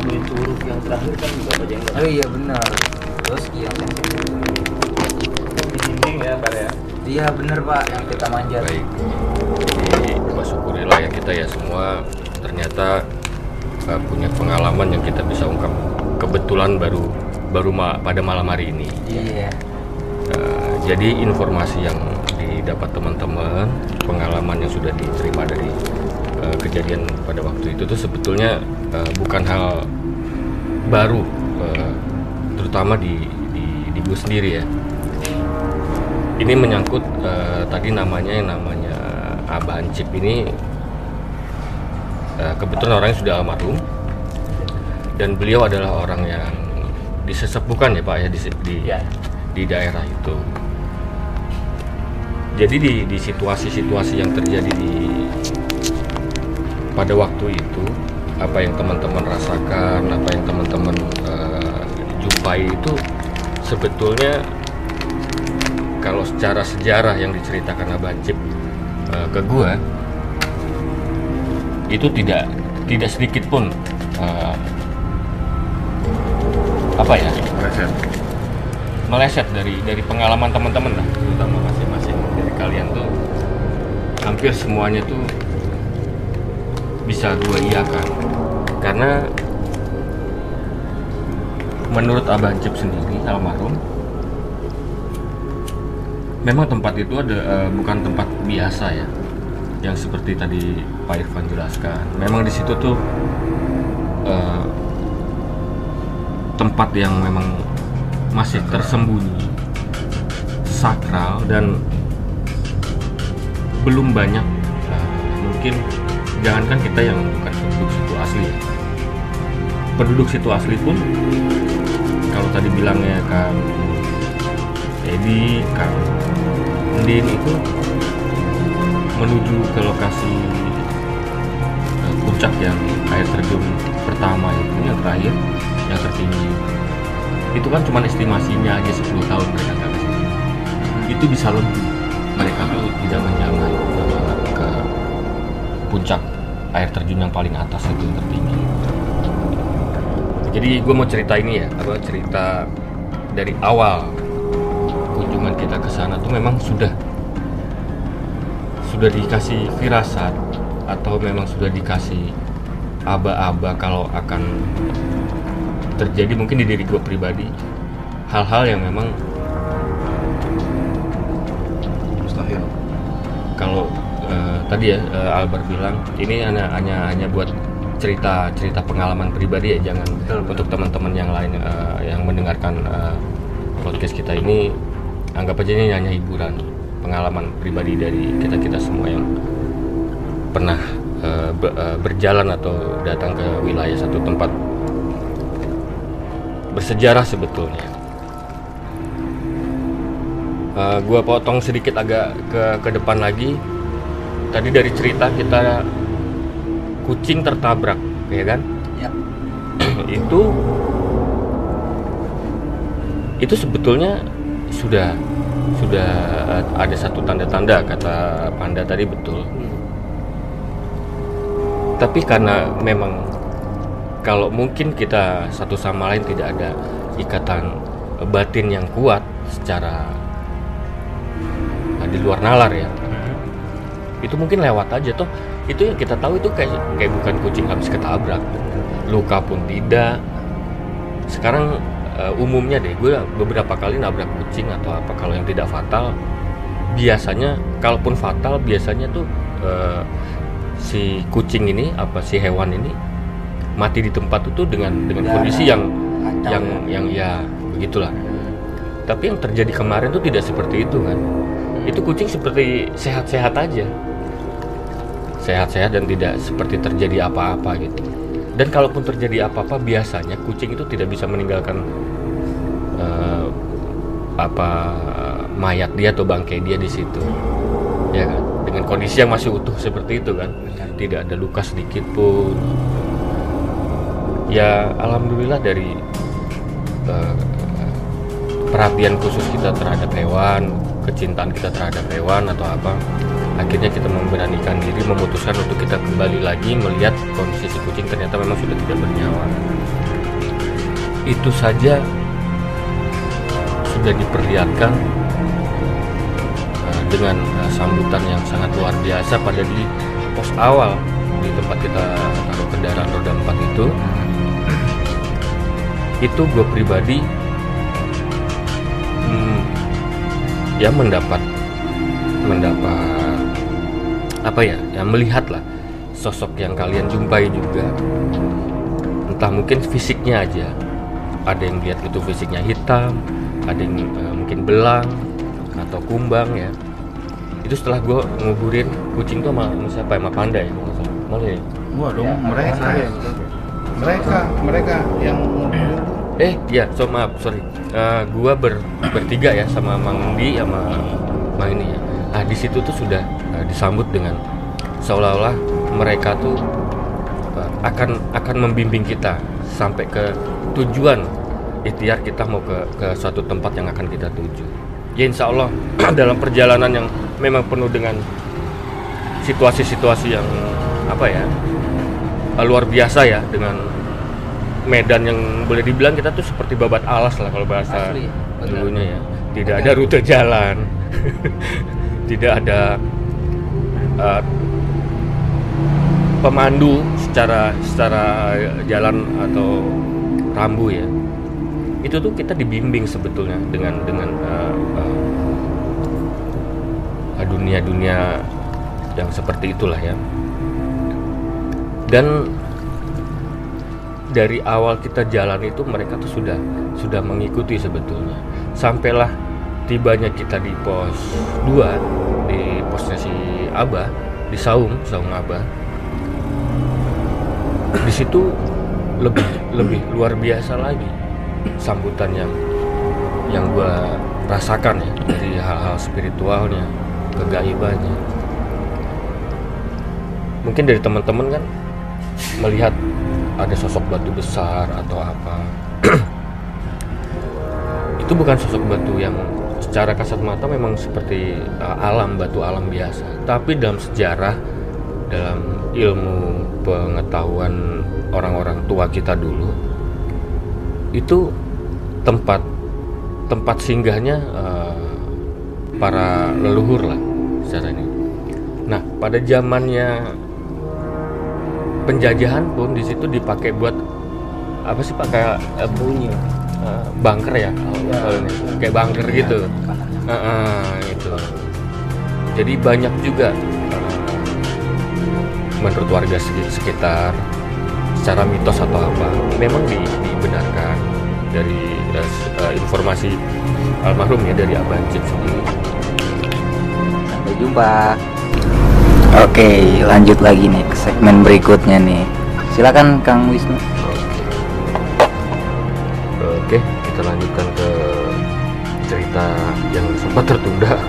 Speaker 5: yang ngomongin yang terakhir kan juga apa jenggot
Speaker 1: oh iya benar. Terus yang
Speaker 5: di dinding ya Bar ya?
Speaker 1: Iya benar pak. Yang kita manjat.
Speaker 6: Baik. Jadi bersyukurilah ya kita ya semua ternyata uh, punya pengalaman yang kita bisa ungkap. Kebetulan baru baru ma- pada malam hari ini.
Speaker 1: iya
Speaker 6: Uh, jadi informasi yang didapat teman-teman, pengalaman yang sudah diterima dari uh, kejadian pada waktu itu tuh sebetulnya uh, bukan hal baru, uh, terutama di di, di gue sendiri ya. Ini menyangkut uh, tadi namanya yang namanya Abah Ancip ini uh, kebetulan orangnya sudah almarhum dan beliau adalah orang yang disesepukan ya Pak ya di, di
Speaker 5: Ya.
Speaker 6: di daerah itu. Jadi di di situasi-situasi yang terjadi di pada waktu itu apa yang teman-teman rasakan, apa yang teman-teman eh, jumpai itu sebetulnya kalau secara sejarah yang diceritakan Abah Cip eh, ke gua itu tidak tidak sedikit pun eh, apa ya?
Speaker 2: Reset.
Speaker 6: meleset dari dari pengalaman teman-teman lah. Terutama masing-masing. Dari kalian tuh hampir semuanya tuh bisa gue iakan. Karena menurut Abah Cip sendiri almarhum memang tempat itu ada eh, bukan tempat biasa ya. Yang seperti tadi Pak Irfan jelaskan. Memang di situ tuh eh, tempat yang memang masih tersembunyi sakral dan belum banyak eh, mungkin jangankan kita yang bukan penduduk situ asli ya. Penduduk situ asli pun kalau tadi bilangnya kan Edi Kang Ndin itu menuju ke lokasi eh, puncak yang air terjun pertama itu yang terakhir yang tertinggi itu kan cuma estimasinya aja 10 tahun mereka situ itu bisa lebih. Mereka tuh tidak menjangan eh, ke puncak air terjun yang paling atas itu yang tertinggi. Jadi gue mau cerita ini ya apa cerita dari awal kunjungan kita ke sana tuh memang sudah sudah dikasih firasat atau memang sudah dikasih aba-aba kalau akan terjadi mungkin di diri gue pribadi. Hal-hal yang memang
Speaker 2: mustahil.
Speaker 6: Kalau eh, tadi ya eh, Albert bilang ini hanya hanya hanya buat cerita cerita pengalaman pribadi ya jangan untuk teman-teman yang lain eh, yang mendengarkan eh, podcast kita ini. Anggap aja ini hanya hiburan pengalaman pribadi dari kita kita semua yang pernah be- eh, berjalan atau datang ke wilayah satu tempat bersejarah sebetulnya. Eh, gua potong sedikit agak ke ke depan lagi. Tadi dari cerita kita kucing tertabrak, ya kan?
Speaker 1: Ya.
Speaker 6: itu itu sebetulnya sudah sudah ada satu tanda-tanda kata Panda tadi betul. Tapi karena memang kalau mungkin kita satu sama lain tidak ada ikatan batin yang kuat secara di luar nalar ya. Itu mungkin lewat aja toh. Itu yang kita tahu itu kayak kayak bukan kucing habis ketabrak. Luka pun tidak. Sekarang eh, umumnya deh gue beberapa kali nabrak kucing atau apa kalau yang tidak fatal biasanya kalaupun fatal biasanya tuh eh, si kucing ini apa si hewan ini mati di tempat itu dengan dengan
Speaker 1: Udah
Speaker 6: kondisi yang
Speaker 1: kacau
Speaker 6: yang
Speaker 1: ya.
Speaker 6: yang ya begitulah. Tapi yang terjadi kemarin tuh tidak seperti itu kan. Itu kucing seperti sehat-sehat aja. Sehat-sehat dan tidak seperti terjadi apa-apa gitu. Dan kalaupun terjadi apa-apa biasanya kucing itu tidak bisa meninggalkan eh, apa mayat dia atau bangkai dia di situ. Ya kan? Dengan kondisi yang masih utuh seperti itu kan. Tidak ada luka sedikit pun ya alhamdulillah dari eh, perhatian khusus kita terhadap hewan kecintaan kita terhadap hewan atau apa akhirnya kita memberanikan diri memutuskan untuk kita kembali lagi melihat kondisi si kucing ternyata memang sudah tidak bernyawa. Itu saja sudah diperlihatkan eh, dengan eh, sambutan yang sangat luar biasa pada di pos awal di tempat kita taruh kendaraan roda 4 itu itu gue pribadi hmm, ya mendapat mendapat apa ya ya melihat lah sosok yang kalian jumpai juga entah mungkin fisiknya aja ada yang lihat itu fisiknya hitam ada yang eh, mungkin belang atau kumbang ya itu setelah gue nguburin kucing tuh sama, sama siapa ya sama panda ya. Malah ya?
Speaker 2: Gua dong
Speaker 1: Ya,
Speaker 2: mereka. Mereka, mereka yang
Speaker 6: Eh, ya, so maaf, sorry. Eh, gua ber, bertiga ya sama Mang Di sama Mang ini ya. Nah, di situ tuh sudah eh, disambut dengan seolah-olah mereka tuh eh, akan akan membimbing kita sampai ke tujuan ikhtiar kita mau ke ke suatu tempat yang akan kita tuju. Ya insya Allah dalam perjalanan yang memang penuh dengan situasi-situasi yang apa ya luar biasa ya dengan medan yang boleh dibilang kita tuh seperti babat alas lah kalau bahasa
Speaker 1: Asli, bener.
Speaker 6: dulunya ya. Tidak ada rute jalan. Tidak ada uh, pemandu secara secara jalan atau rambu ya. Itu tuh kita dibimbing sebetulnya dengan dengan uh, uh, dunia-dunia yang seperti itulah ya. Dan dari awal kita jalan itu mereka tuh sudah sudah mengikuti sebetulnya. Sampailah tibanya kita di pos 2 di posnya si Abah di Saung Saung Abah. Di situ lebih lebih luar biasa lagi sambutan yang yang gua rasakan ya dari hal-hal spiritualnya kegaibannya. Mungkin dari teman-teman kan melihat ada sosok batu besar atau apa. Itu bukan sosok batu yang secara kasat mata memang seperti uh, alam batu alam biasa. Tapi dalam sejarah dalam ilmu pengetahuan orang-orang tua kita dulu itu tempat tempat singgahnya uh, para leluhur lah secara ini. Nah pada zamannya penjajahan pun di situ dipakai buat apa sih pakai uh, bunyi. uh, bunker ya, kalau ini. kayak bunker gitu. Uh, uh, itu jadi banyak juga uh, menurut warga seki- sekitar secara mitos atau apa memang di- dibenarkan dari uh, informasi almarhum ya dari Abah Cip sendiri.
Speaker 1: Sampai jumpa. Oke, lanjut lagi nih ke segmen berikutnya nih. Silakan Kang Wisnu.
Speaker 6: Oke, kita lanjutkan ke cerita yang sempat tertunda.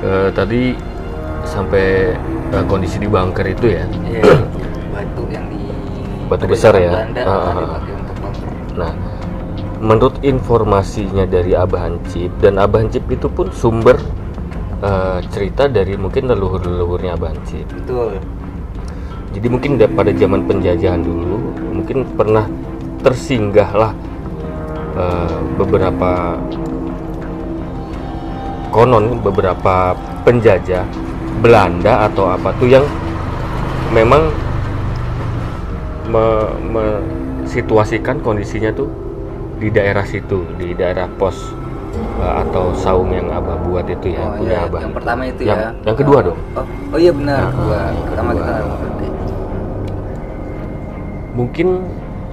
Speaker 6: Eh, tadi sampai eh, kondisi di bunker itu ya.
Speaker 1: Iya, batu yang di
Speaker 6: Batu besar ya?
Speaker 1: Belanda,
Speaker 6: Ah, ah,
Speaker 1: bunker.
Speaker 6: Nah, menurut informasinya dari Abah Hancip dan Abah Hancip itu pun sumber eh, cerita dari mungkin leluhur-leluhurnya Abah Hancip.
Speaker 1: Betul.
Speaker 6: Jadi mungkin da- pada zaman penjajahan dulu mungkin pernah tersinggahlah eh, beberapa konon beberapa penjajah Belanda atau apa tuh yang memang me- mensituasikan kondisinya tuh di daerah situ di daerah pos eh, atau saung yang abah buat itu ya
Speaker 1: oh
Speaker 6: punya
Speaker 1: iya,
Speaker 6: abah
Speaker 1: yang pertama itu
Speaker 6: yang,
Speaker 1: ya.
Speaker 6: yang kedua
Speaker 1: Oh,
Speaker 6: dong
Speaker 1: Oh, oh iya benar,
Speaker 6: Nah,
Speaker 1: kedua.
Speaker 6: yang
Speaker 1: Pertama
Speaker 6: kedua.
Speaker 1: kita
Speaker 6: mungkin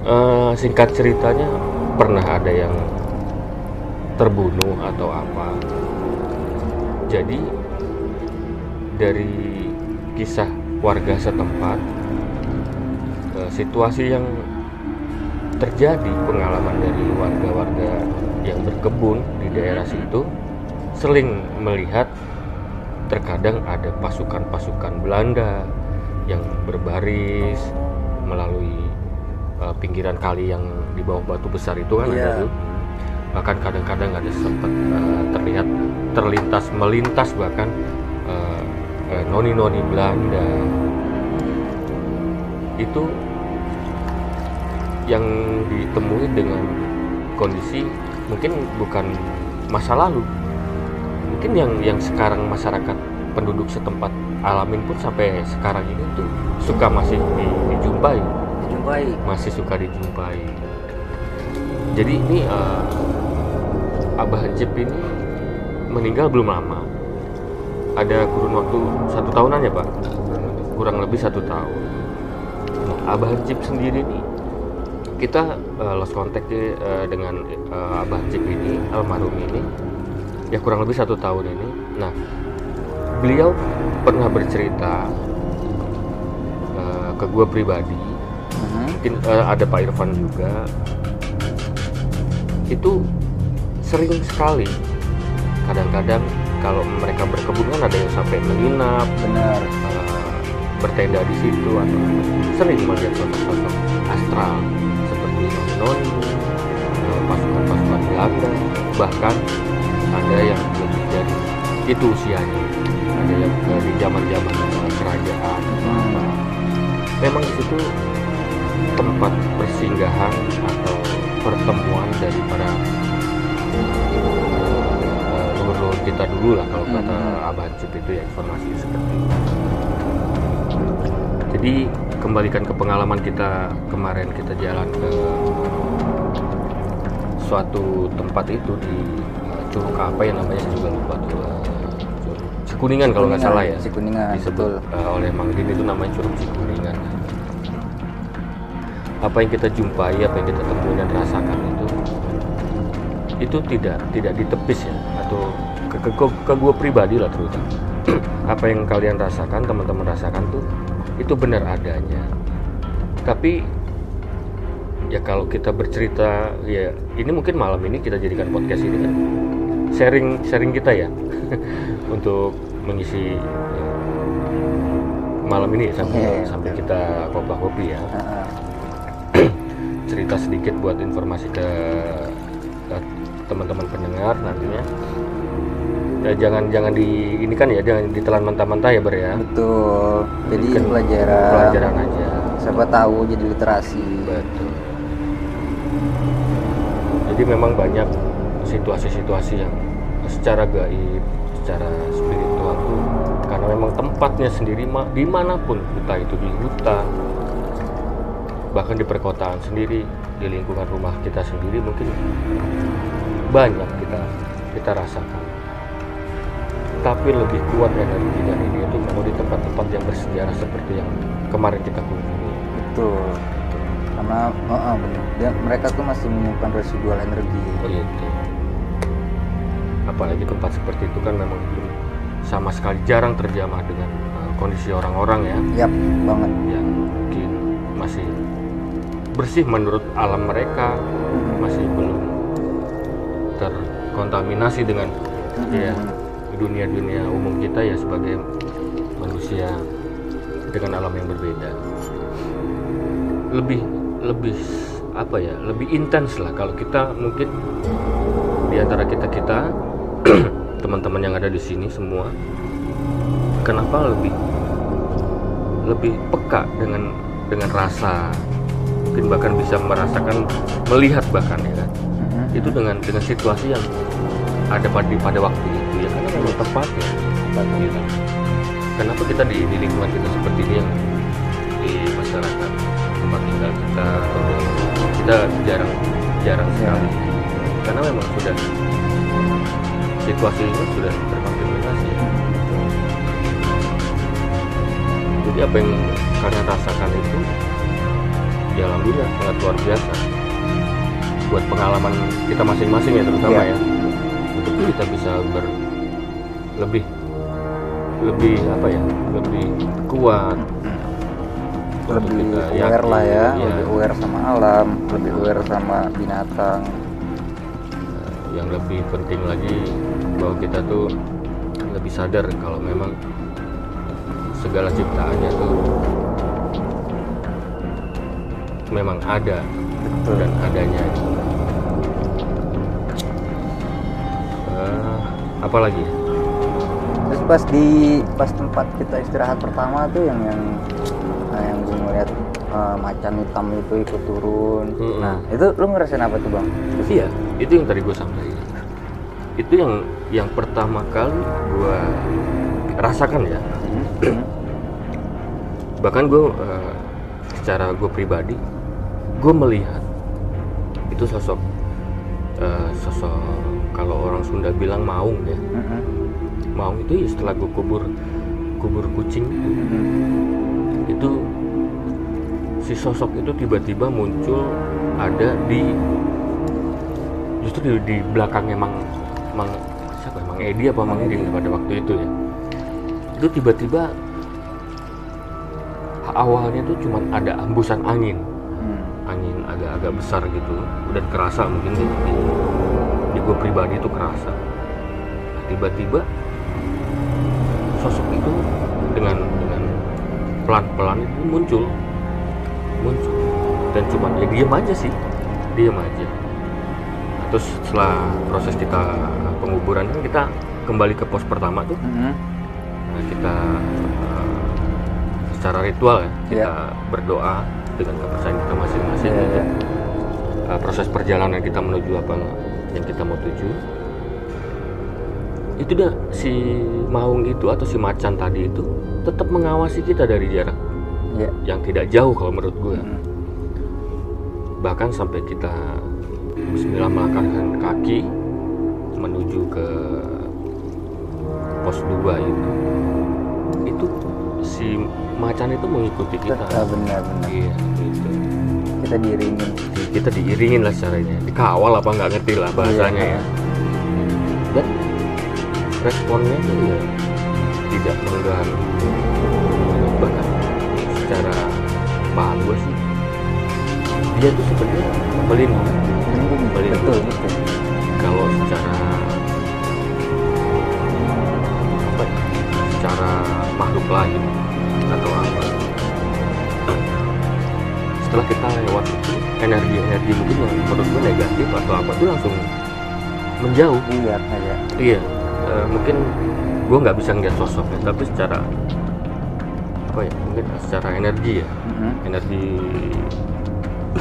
Speaker 6: eh, singkat ceritanya pernah ada yang terbunuh atau apa jadi dari kisah warga setempat eh, situasi yang terjadi pengalaman dari warga-warga yang berkebun di daerah situ sering melihat terkadang ada pasukan-pasukan Belanda yang berbaris melalui uh, pinggiran kali yang di bawah batu besar itu kan ada tuh. Bahkan kadang-kadang ada sempat uh, terlihat terlintas melintas bahkan uh, uh, noni-noni Belanda. Itu yang ditemui dengan kondisi mungkin bukan masa lalu. Mungkin yang yang sekarang masyarakat penduduk setempat alamin pun sampai sekarang ini tuh suka masih di- dijumpai.
Speaker 1: Dijumpai.
Speaker 6: masih suka dijumpai. Jadi ini eh, Abah Hancip ini meninggal belum lama. Ada kurun waktu satu tahunan ya pak? Kurang lebih satu tahun. Nah, Abah Hancip sendiri nih kita eh, lost contact eh, dengan eh, Abah Hancip ini almarhum ini. Ya kurang lebih satu tahun ini. Nah beliau pernah bercerita eh, ke gue pribadi.
Speaker 1: Mhm.
Speaker 6: mungkin eh, ada Pak Irfan juga. Itu sering sekali. Kadang-kadang kalau mereka berkebun kan ada yang sampai menginap.
Speaker 1: Benar.
Speaker 6: Eh, bertenda di situ atau sering melihat sosok-sosok astral seperti noni eh, pasukan-pasukan Belanda bahkan ada yang lebih dari itu usianya ada yang eh, di zaman-zaman eh, kerajaan apa memang di situ tempat persinggahan atau pertemuan dari para eh, leluhur kita dulu lah kalau kata
Speaker 1: Hmm.
Speaker 6: Abah itu ya informasi seperti itu. Jadi kembalikan ke pengalaman kita kemarin. Kita jalan ke suatu tempat itu di curug apa ya namanya saya juga lupa tuh eh, Cikuningan kalau nggak salah ya.
Speaker 1: Cikuningan,
Speaker 6: disebut
Speaker 1: betul.
Speaker 6: eh, oleh Mang Din itu namanya curug Cikuningan. Apa yang kita jumpai apa yang kita temui dan rasakan itu itu tidak tidak ditepis ya atau ke ke, ke, ke gue pribadi lah terutama. Apa yang kalian rasakan teman-teman rasakan tuh itu benar adanya. Tapi ya kalau kita bercerita ya ini mungkin malam ini kita jadikan podcast ini kan. Sharing sharing kita ya. Untuk mengisi eh, malam ini sampai
Speaker 1: Iya, iya,
Speaker 6: sampai
Speaker 1: betul.
Speaker 6: kita kopi-kopi ya.
Speaker 1: Heeh.
Speaker 6: cerita sedikit buat informasi ke, ke teman-teman pendengar nantinya ya, jangan jangan di ini kan ya jangan ditelan mentah-mentah ya ber ya?
Speaker 1: Betul. Jadi
Speaker 6: Kan
Speaker 1: pelajaran.
Speaker 6: pelajaran aja.
Speaker 1: Siapa tahu jadi literasi.
Speaker 6: Betul. Jadi memang banyak situasi-situasi yang secara gaib secara spiritual tuh karena memang tempatnya sendiri ma- di mana pun entah itu di hutan bahkan di perkotaan sendiri di lingkungan rumah kita sendiri mungkin banyak kita kita rasakan tapi lebih kuat energi dari dia itu memang di tempat-tempat yang bersejarah seperti yang kemarin kita kunjungi.
Speaker 1: Betul. Karena heeh, bener. Dia, mereka tuh masih menyimpan residual energi.
Speaker 6: Gitu apalagi tempat seperti itu kan memang belum sama sekali jarang terjamah dengan uh, kondisi orang-orang ya.
Speaker 1: Yap banget.
Speaker 6: Yang mungkin masih bersih menurut alam mereka. Masih belum terkontaminasi dengan ya dunia-dunia umum kita ya sebagai manusia dengan alam yang berbeda. Lebih lebih apa ya lebih intens lah kalau kita mungkin di antara kita kita teman-teman yang ada di sini semua kenapa lebih lebih peka dengan dengan rasa? Mungkin bahkan bisa merasakan melihat bahkan ya kan?
Speaker 1: Mhm.
Speaker 6: itu dengan dengan situasi yang ada pada pada waktu ya memang tempatnya gitu. kenapa kita di, di lingkungan kita seperti ini yang di masyarakat tempat tinggal kita atau kita jarang jarang sekali karena memang sudah situasi ini sudah terkontaminasi ya. jadi apa yang kalian rasakan itu ya alhamdulillah sangat luar biasa buat pengalaman kita masing-masing ya terutama
Speaker 1: Iya.
Speaker 6: ya untuk kita bisa ber lebih lebih apa ya lebih kuat.
Speaker 1: Lebih
Speaker 6: kita
Speaker 1: aware
Speaker 6: yakin,
Speaker 1: lah ya,
Speaker 6: ya,
Speaker 1: lebih aware sama alam lebih aware sama binatang.
Speaker 6: Yang lebih penting lagi bahwa kita tuh lebih sadar kalau memang segala ciptaannya tuh memang ada
Speaker 1: betul.
Speaker 6: dan adanya. Eh, apa lagi? ya?
Speaker 1: terus pas di pas tempat kita istirahat pertama tuh yang yang nah, yang gue ngeliat eh, macan hitam itu ikut turun
Speaker 6: Mm-mm.
Speaker 1: nah itu lu ngerasain apa tuh bang
Speaker 6: Iya, itu yang tadi gue sampaikan. Itu yang yang pertama kali gue rasakan ya.
Speaker 1: Hmm.
Speaker 6: Bahkan gue eh, secara gue pribadi, gue melihat itu sosok eh, sosok kalau orang Sunda bilang maung ya.
Speaker 1: Mhm.
Speaker 6: Maung itu ya setelah gue kubur kubur kucing. Itu si sosok itu tiba-tiba muncul ada di justru di, di belakangnya Mang Mang siapa? Ya? Mang Edi apa Mang Edi pada waktu itu ya. Itu tiba-tiba awalnya tuh cuman ada hembusan angin.
Speaker 1: Hmm.
Speaker 6: angin agak-agak besar gitu. Dan kerasa mungkin di, di, di gue pribadi itu kerasa. Nah, tiba-tiba sosok itu dengan dengan pelan-pelan itu muncul muncul dan cuman ya diam aja sih diam aja Nah, terus setelah proses kita penguburan kan kita kembali ke pos pertama tuh
Speaker 1: Mhm.
Speaker 6: Nah, kita eh, secara ritual ya kita
Speaker 1: Iya.
Speaker 6: berdoa dengan kepercayaan kita masing-masing untuk
Speaker 1: iya.
Speaker 6: eh, proses perjalanan kita menuju apa yang kita mau tuju itu dah si maung itu atau si macan tadi itu tetap mengawasi kita dari jarak.
Speaker 1: Iya.
Speaker 6: yang tidak jauh kalau menurut gue
Speaker 1: Mhm.
Speaker 6: bahkan sampai kita Bismillah melangkahkan kaki menuju ke pos 2 itu itu si macan itu mengikuti kita.
Speaker 1: Ah, benar benar.
Speaker 6: Iya gitu.
Speaker 1: Kita diiringin
Speaker 6: Di- kita diiringin lah caranya dikawal apa nggak ngerti lah bahasanya
Speaker 1: Iya.
Speaker 6: ya responnya itu ya tidak mengganggu bahkan secara paham gue sih. Dia tuh sebenarnya Melindungi.
Speaker 1: Melindungi. betul betul.
Speaker 6: Kalau secara apa ya, secara makhluk lain atau apa. Setelah kita lewat itu energi-energi mungkin yang menurut gue negatif atau apa tuh langsung menjauh.
Speaker 1: Aja
Speaker 6: iya eh, mungkin gue nggak bisa ngeliat sosoknya tapi secara apa ya mungkin secara energi ya
Speaker 1: Mhm.
Speaker 6: energi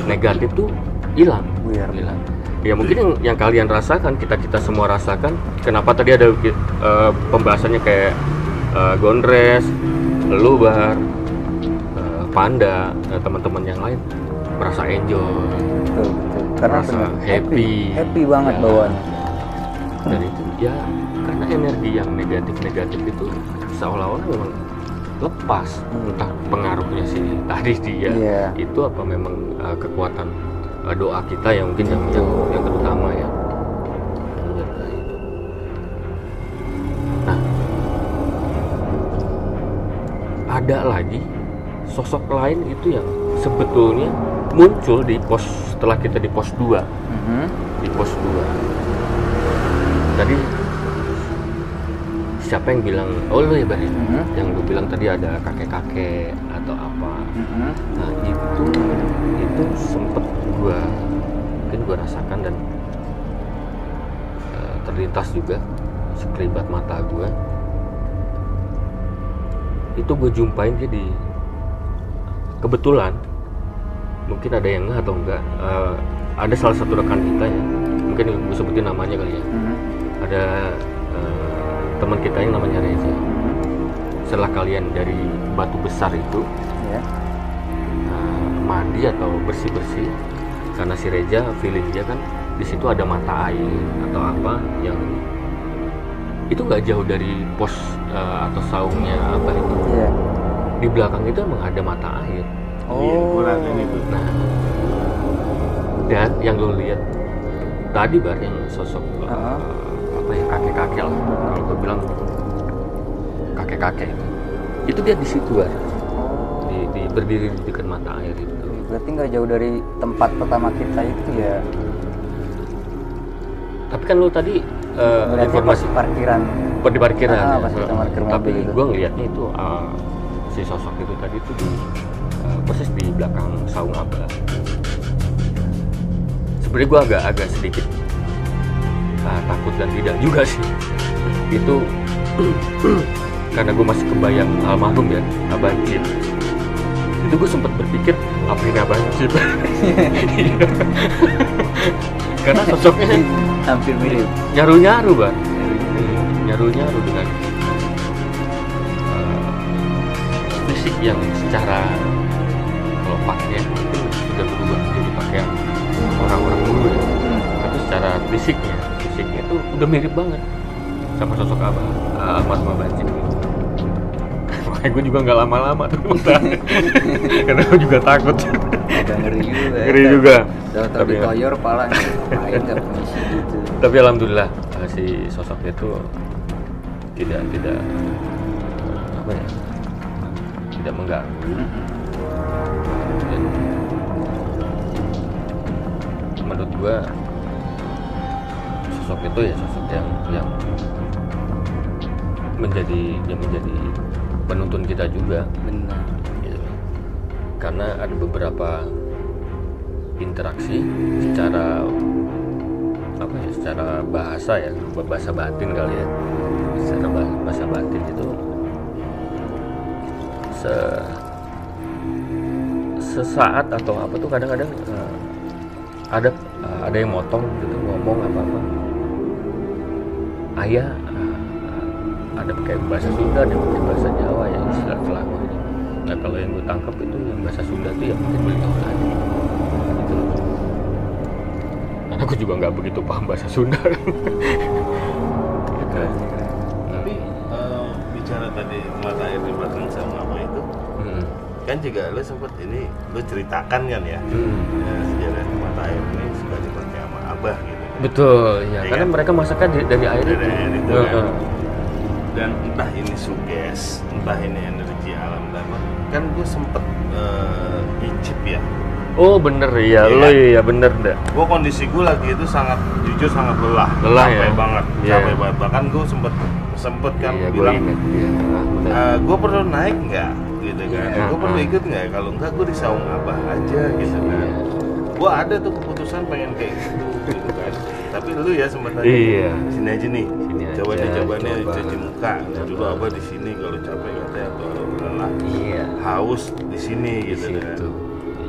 Speaker 6: negatif tuh hilang
Speaker 1: buyar
Speaker 6: hilang ya mungkin yang, yang kalian rasakan kita kita semua rasakan kenapa tadi ada eh, pembahasannya kayak eh, Gondres, Lubar, eh, Panda, eh, teman-teman yang lain merasa enjoy
Speaker 1: betul betul karena
Speaker 6: Merasa happy.
Speaker 1: happy banget
Speaker 6: Ya.
Speaker 1: bawaannya
Speaker 6: dan itu ya karena energi yang negatif-negatif itu seolah-olah memang lepas
Speaker 1: Hmm.
Speaker 6: entah pengaruhnya si tadi dia
Speaker 1: Iya.
Speaker 6: itu apa memang eh, kekuatan eh, doa kita yang mungkin yang yang, yang terutama ya nah ada lagi sosok lain itu yang sebetulnya muncul di pos setelah kita di pos 2
Speaker 1: Mhm.
Speaker 6: di pos 2 tadi siapa yang bilang oh lu ya Bang ya?
Speaker 1: Mhm.
Speaker 6: yang lu bilang tadi ada kakek-kakek atau apa
Speaker 1: Mhm.
Speaker 6: nah itu itu sempet gua mungkin gua rasakan dan eh, terlintas juga sekelibat mata gua itu gue jumpain dia di kebetulan mungkin ada yang nggak atau enggak eh, ada salah satu rekan kita ya mungkin gue sebutin namanya kali ya
Speaker 1: Mhm.
Speaker 6: ada eh, teman kita yang namanya Reza setelah kalian dari batu besar itu
Speaker 1: ya
Speaker 6: eh, mandi atau bersih bersih karena si Reza feeling dia kan di situ ada mata air atau apa yang itu nggak jauh dari pos eh, atau saungnya apa itu
Speaker 1: Iya.
Speaker 6: di belakang itu emang ada mata air
Speaker 2: Iya, liatin itu.
Speaker 6: nah dan yang lo lihat tadi bar yang sosok eh,
Speaker 1: Ah.
Speaker 6: Apa ya kakek kakek lah. Kalau gue bilang kakek kakek itu itu dia di situ bar di, di berdiri di dekat mata air itu.
Speaker 1: Berarti nggak jauh dari tempat pertama kita itu ya?
Speaker 6: Tapi kan lu tadi
Speaker 1: Ngeliatnya
Speaker 6: informasi
Speaker 1: pas parkiran.
Speaker 6: Per di parkiran
Speaker 1: Ah,
Speaker 6: ya.
Speaker 1: pas kita parkir
Speaker 6: tapi
Speaker 1: mobil itu.
Speaker 6: gue ngelihatnya itu eh, si sosok itu tadi itu di eh, persis di belakang saung abah. Sebenarnya gue agak agak sedikit ah, takut dan tidak juga sih. Itu karena gue masih kebayang almarhum ya abah Cip itu gue sempat berpikir apa ini Cip Iya. karena sosoknya
Speaker 1: hampir mirip.
Speaker 6: Nyaru-nyaru bang. Nyaru-nyaru dengan eh, fisik yang secara kalau pakaian mungkin sudah berubah jadi pakaian orang-orang dulu ya. Tapi secara fisiknya fisiknya itu udah mirip banget sama sosok abah uh, almarhum abah Cip makanya gue juga nggak lama-lama tuh karena gue juga takut.
Speaker 1: Agak ngeri juga
Speaker 6: ngeri juga.
Speaker 1: Udah
Speaker 6: Tapi-
Speaker 1: tapi toyor pala. Nggak gitu
Speaker 6: tapi alhamdulillah eh, si sosoknya itu tidak tidak eh, apa ya tidak mengganggu. Dan menurut gua sosok itu ya sosok yang yang menjadi yang menjadi penuntun kita juga.
Speaker 1: Benar.
Speaker 6: Gitu. karena ada beberapa interaksi secara apa ya secara bahasa ya bahasa batin kali ya. Secara bah- bahasa batin itu se sesaat atau apa tuh kadang-kadang eh, ada eh, ada yang motong gitu ngomong apa apa ayah eh, ada pakai bahasa Sunda ada pakai bahasa Jawa ya istilah selama ini nah kalau yang gue tangkap itu yang bahasa Sunda tuh ya mungkin beliau tadi gitu karena aku juga nggak begitu paham bahasa Sunda keren.
Speaker 2: Tapi eh, bicara tadi mata air di belakang sama apa itu,
Speaker 6: Hmm.
Speaker 2: kan juga lu sempet ini lu ceritakan kan ya,
Speaker 6: Hmm.
Speaker 2: ya sejarah mata air ini suka dipakai sama abah gitu.
Speaker 6: Betul, ya.
Speaker 2: Iya
Speaker 6: Karena
Speaker 2: kan?
Speaker 6: mereka masaknya di- dari air
Speaker 2: Dari
Speaker 6: itu.
Speaker 2: air itu, kan. Dan entah ini suges, entah ini energi alam dan apa. Kan gue sempet eh, icip ya.
Speaker 6: Oh bener ya,
Speaker 2: Iya
Speaker 6: lo
Speaker 2: kan?
Speaker 6: ya bener dah.
Speaker 2: Gue kondisi gue lagi itu sangat jujur sangat lelah,
Speaker 6: Lelah
Speaker 2: capek
Speaker 6: ya?
Speaker 2: banget,
Speaker 6: Iya.
Speaker 2: capek banget. Bahkan gue sempet sempet kan
Speaker 6: Iya, gue
Speaker 2: bilang
Speaker 6: ingat. Iya, ah, bener.
Speaker 2: gue perlu naik nggak gitu kan
Speaker 6: Iya.
Speaker 2: gue perlu ikut nggak kalau enggak gue di saung abah aja gitu kan
Speaker 6: Iya.
Speaker 2: gue ada tuh keputusan pengen kayak gitu gitu kan. Tapi lu ya sempat tanya
Speaker 6: Iya.
Speaker 2: sini aja nih
Speaker 6: Sini
Speaker 2: coba
Speaker 6: aja,
Speaker 2: nih coba.
Speaker 6: coba.
Speaker 2: cuci muka. Dulu abah di sini kalau capek katanya atau lelah
Speaker 6: Iya.
Speaker 2: haus di sini
Speaker 6: Di
Speaker 2: gitu kan.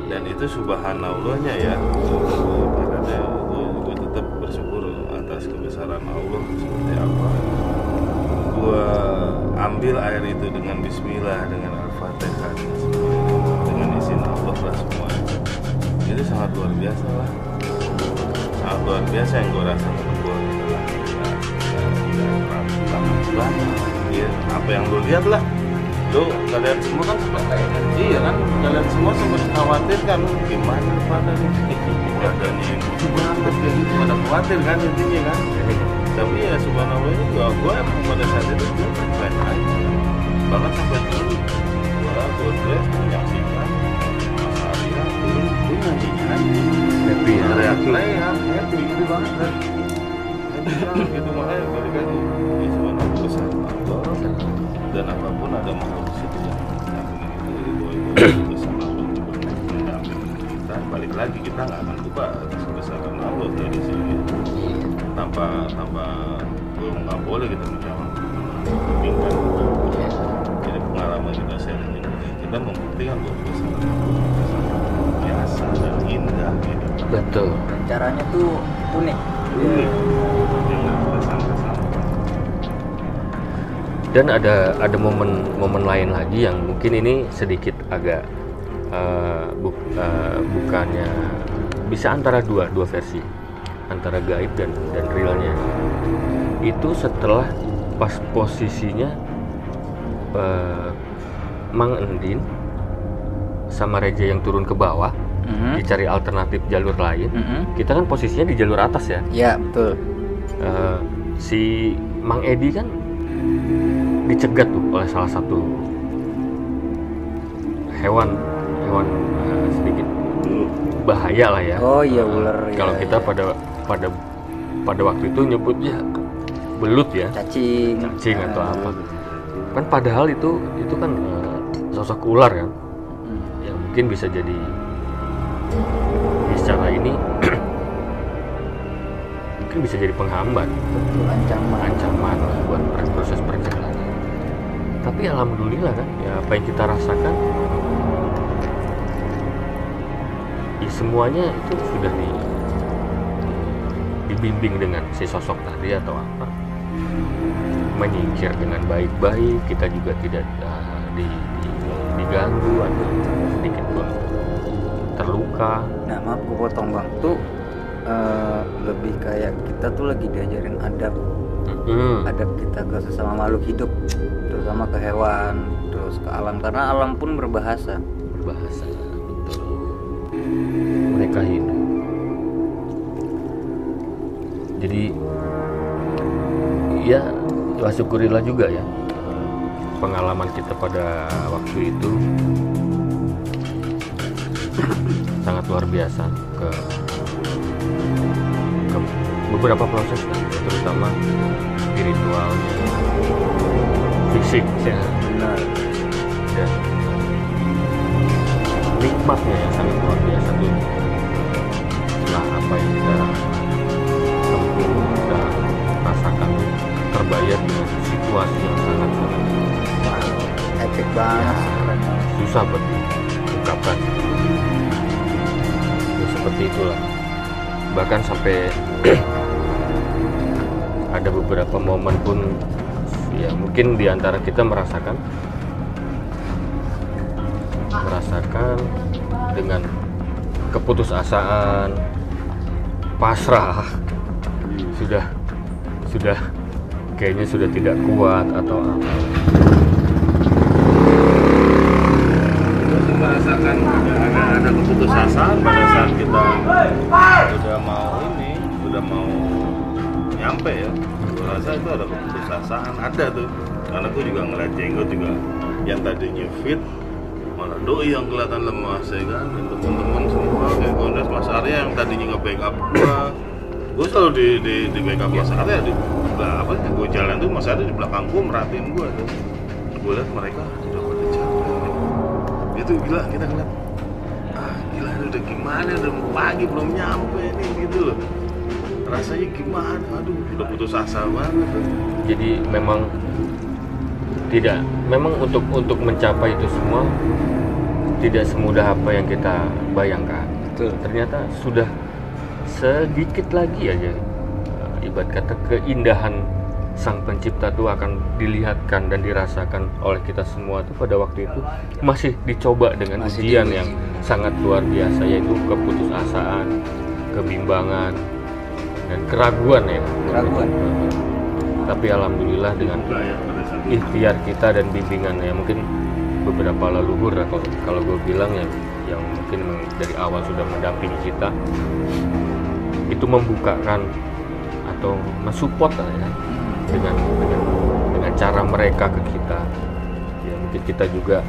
Speaker 2: dan itu subhanallahnya ya ibaratnya gue, gue tetap bersyukur atas kebesaran Allah seperti apa. Gue ambil air itu dengan Bismillah dengan Al-Fatihah dengan izin Allah lah semua itu sangat luar biasa lah sangat luar biasa yang gue rasa untuk gue adalah ya, apa yang lu lihat lah. Lu kalian semua kan sempat iya kan? Kalian semua sempat khawatir kan gimana pada nih? Badannya yang lucu banget kayak pada khawatir kan intinya kan? Tapi ya subhanallah ini gua gua emang pada saat itu gua fine aja bahkan sampai dulu gua gua menyaksikan Mas Arya turun gua nyanyi nyanyi
Speaker 6: Happy ya.
Speaker 2: happy gitu banget kan happy gitu makanya balik lagi ya besar Allah dan apa pun ada makhluk di situ yang itu itu itu bersama Allah kita balik lagi kita nggak akan lupa kebesaran Allah dari sini tanpa tanpa nggak boleh kita menjawab jadi pengalaman kita sharing ini kita membuktikan bahwa kebesaran Allah itu sangat biasa dan indah gitu
Speaker 6: Betul.
Speaker 1: Dan caranya tuh unik.
Speaker 2: unik
Speaker 6: Dan ada ada momen-momen lain lagi yang mungkin ini sedikit agak eh, bu- eh, bukannya bisa antara dua dua versi antara gaib dan dan realnya itu setelah pas posisinya eh, Mang Endin sama Reja yang turun ke bawah
Speaker 1: Mhm.
Speaker 6: dicari alternatif jalur lain
Speaker 1: Mhm.
Speaker 6: kita kan posisinya di jalur atas ya
Speaker 1: Ya betul.
Speaker 6: Eh, si Mang Edi kan dicegat tuh oleh salah satu hewan hewan eh, sedikit bahaya lah ya.
Speaker 1: Oh iya
Speaker 6: Eh,
Speaker 1: ular.
Speaker 6: Kalau
Speaker 1: ya,
Speaker 6: kita
Speaker 1: ya.
Speaker 6: pada pada pada waktu itu nyebutnya belut ya,
Speaker 1: cacing.
Speaker 6: cacing atau
Speaker 1: Ah,
Speaker 6: apa. Kan padahal itu itu kan eh, sosok ular kan,
Speaker 1: hmm.
Speaker 6: yang mungkin bisa jadi ya secara ini mungkin bisa jadi penghambat
Speaker 1: Betul ancaman.
Speaker 6: ancaman buat proses perjalanan. Tapi alhamdulillah kan, ya apa yang kita rasakan, ya semuanya itu sudah di, dibimbing dengan si sosok tadi atau apa, menyingkir dengan baik-baik. Kita juga tidak uh, di, di- diganggu atau sedikit pun terluka.
Speaker 1: Nah maaf gue potong bang. Tuh eh, lebih kayak kita tuh lagi diajarin adab.
Speaker 6: Mm.
Speaker 1: adab kita ke sesama makhluk hidup terutama ke hewan terus ke alam. Karena alam pun berbahasa.
Speaker 6: Berbahasa betul. Mereka hidup jadi ya ya syukurilah juga ya pengalaman kita pada waktu itu sangat luar biasa ke ke beberapa proses terutama spiritualnya fisik ya.
Speaker 1: Benar.
Speaker 6: Dan nikmatnya yang sangat luar biasa tuh. Setelah apa yang kita tempuh kita rasakan tuh terbayar dengan situasi yang sangat sangat
Speaker 1: epic banget. Sebenarnya.
Speaker 6: susah buat diungkapkan. ya, seperti itulah. Bahkan sampai ada beberapa momen pun ya mungkin di antara kita merasakan merasakan dengan keputusasaan pasrah sudah sudah kayaknya sudah tidak kuat atau apa.
Speaker 2: Merasakan keputusasaan pada saat kita udah mau ini, udah mau nyampe ya. Gue rasa itu ada keputusasaan, ada tuh. Karena gue juga ngeliat jenggot juga yang tadinya fit malah doi yang kelihatan lemas ya kan dan teman-teman semua kayak Gondes Mas Arya yang tadinya nge-backup gua gue selalu di di, di backup Mas Arya di lah, apa gue jalan tuh Mas Arya di belakang gue merhatiin gue tuh gue lihat mereka udah pada itu gila kita ngeliat udah gimana? Udah pagi belum nyampe nih gitu loh. Rasanya gimana? Aduh udah putus asa banget
Speaker 6: jadi memang tidak memang untuk untuk mencapai itu semua tidak semudah apa yang kita bayangkan.
Speaker 1: Betul.
Speaker 6: ternyata sudah sedikit lagi aja. Ibarat kata keindahan sang pencipta itu akan dilihatkan dan dirasakan oleh kita semua tuh pada waktu itu masih dicoba dengan
Speaker 1: Masih
Speaker 6: ujian
Speaker 1: diuji.
Speaker 6: yang sangat luar biasa yaitu keputusasaan, kebimbangan dan keraguan ya.
Speaker 1: Keraguan.
Speaker 6: Tapi alhamdulillah dengan
Speaker 2: ya
Speaker 6: ikhtiar kita dan bimbingan ya mungkin beberapa leluhur lah kalau kalau gue bilang ya yang mungkin dari awal sudah mendampingi kita itu membukakan atau mensupport lah ya dengan dengan dengan cara mereka ke kita ya mungkin kita juga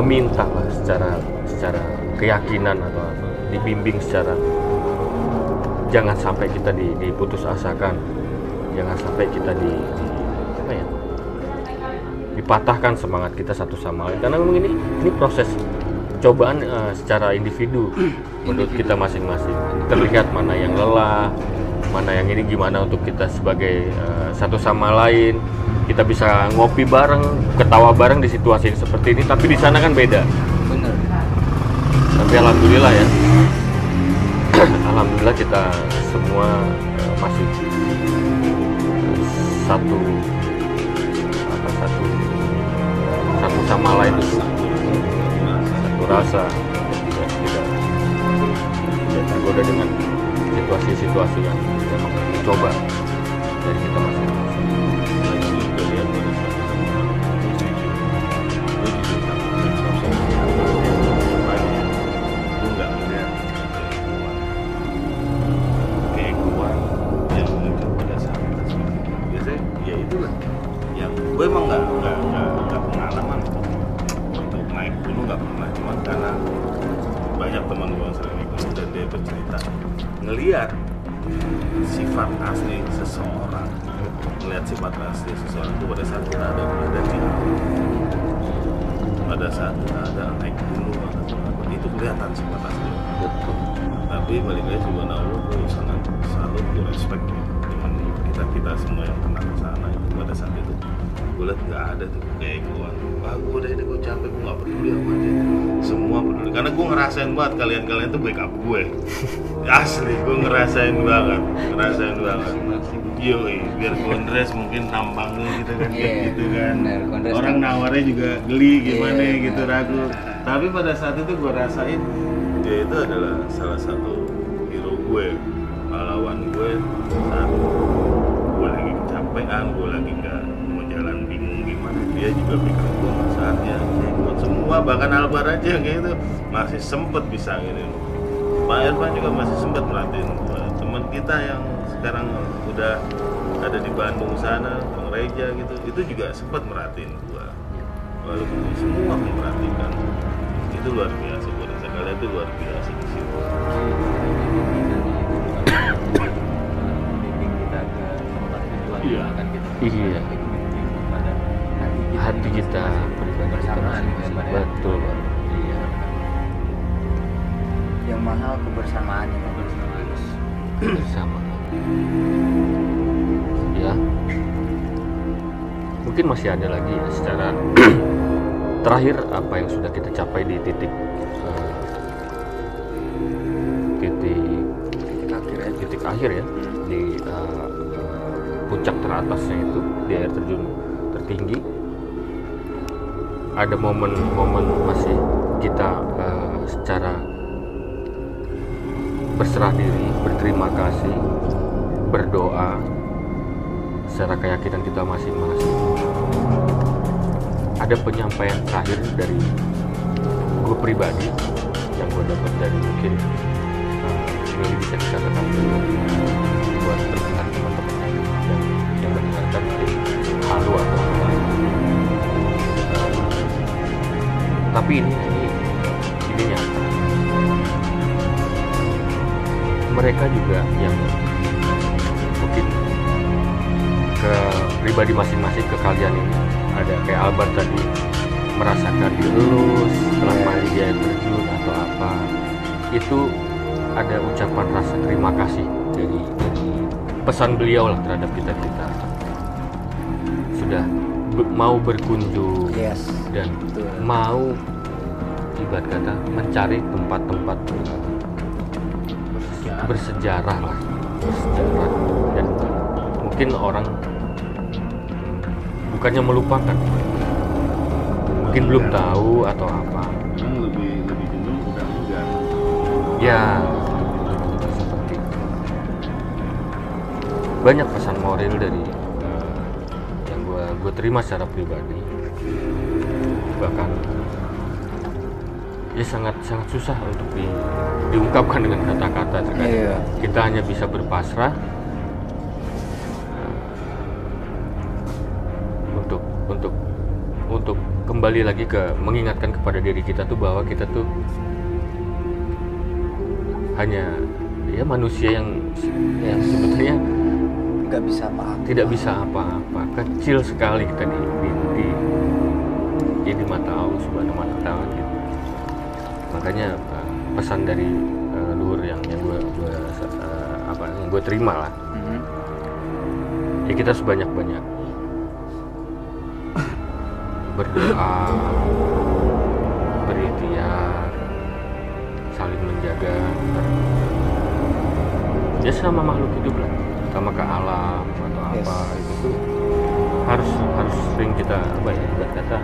Speaker 6: meminta lah secara secara keyakinan atau apa dibimbing secara jangan sampai kita di, diputus asakan jangan sampai kita di, di- apa ya dipatahkan semangat kita satu sama lain. Karena memang ini ini proses cobaan eh, secara individu menurut kita masing-masing. Terlihat mana yang lelah mana yang ini gimana untuk kita sebagai eh, satu sama lain kita bisa ngopi bareng ketawa bareng di situasi seperti ini tapi di sana kan beda.
Speaker 1: Bener.
Speaker 6: Tapi alhamdulillah ya. Alhamdulillah kita semua eh, masih satu apa satu satu sama lain itu. Satu rasa. Tidak tidak tidak tergoda dengan situasi-situasi yang memang mencoba dari kita masing-masing
Speaker 2: balik lagi subhanallah gue sangat salut gue respect dengan kita kita semua yang pernah ke sana itu pada saat itu. Gue lihat nggak ada tuh kayak gue ah gue udah ini gue capek gue nggak peduli sama dia semua peduli karena gue ngerasain banget kalian kalian tuh backup gue. Asli gue ngerasain banget ngerasain banget. Yoi, biar gondres mungkin tampangnya gitu kan kayak
Speaker 1: Iya,
Speaker 2: gitu kan.
Speaker 1: gondres
Speaker 2: orang
Speaker 1: kan-
Speaker 2: nawarnya juga geli gimana
Speaker 1: Iya,
Speaker 2: gitu ragu. Tapi pada saat itu gue rasain dia itu adalah salah satu gue pahlawan gue saat gue lagi kecapean gue lagi nggak mau jalan bingung gimana. Dia juga pikir gue saatnya buat semua bahkan Albar aja gitu. Masih sempet bisa gitu. Pak Irfan juga masih sempet merhatiin gue teman kita yang sekarang udah ada di Bandung sana Bang Reja gitu itu juga sempet merhatiin gue walaupun semua memperhatikan itu luar biasa gue rasa kalian itu luar biasa di situ Iya.
Speaker 5: hati kita kebersamaan pada
Speaker 6: betul
Speaker 5: iya.
Speaker 1: Yang mahal kebersamaannya
Speaker 6: bersama. Ya mungkin masih ada lagi ya secara terakhir apa yang sudah kita capai di titik eh, titik titik akhir ya. di eh, puncak teratasnya itu di air terjun tertinggi. Ada momen-momen masih kita eh, secara berserah diri berterima kasih berdoa secara keyakinan kita masing-masing. Ada penyampaian terakhir dari gue pribadi yang gue dapat dari mungkin eh, ini bisa dikatakan buat Eh, tapi ini ini ini nyata mereka juga yang mungkin ke pribadi masing-masing ke kalian ini ada kayak Albert tadi merasakan dielus setelah
Speaker 1: Yes.
Speaker 6: mandi di air terjun atau apa. Itu ada ucapan rasa terima kasih dari, pesan beliau lah terhadap kita kita mau berkunjung
Speaker 1: yes
Speaker 6: dan
Speaker 1: betul.
Speaker 6: mau ibarat kata mencari tempat-tempat eh, bersejarah lah. Bersejarah. Dan mungkin orang bukannya melupakan. Mungkin belum tahu atau apa.
Speaker 2: Lebih lebih dulu udah enggak.
Speaker 6: ya. Seperti itu. banyak pesan moral dari gue terima secara pribadi bahkan ya sangat sangat susah untuk di, diungkapkan dengan kata-kata terkadang
Speaker 1: Iya.
Speaker 6: kita hanya bisa berpasrah eh, untuk untuk untuk kembali lagi ke mengingatkan kepada diri kita tuh bahwa kita tuh hanya ya manusia yang yang sebetulnya
Speaker 1: nggak bisa apa-apa
Speaker 6: tidak bisa apa-apa. Kecil sekali kita di di, di, ya di mata Allah subhanahu wa taala gitu. Makanya eh, pesan dari eh, luhur yang yang gue gue eh, apa yang gue terima lah.
Speaker 1: Mhm.
Speaker 6: ya kita sebanyak banyak berdoa berikhtiar saling menjaga. Ya sama makhluk hidup lah sama ke alam atau
Speaker 1: Yes.
Speaker 6: apa itu tuh harus harus sering kita apa ya ibarat kata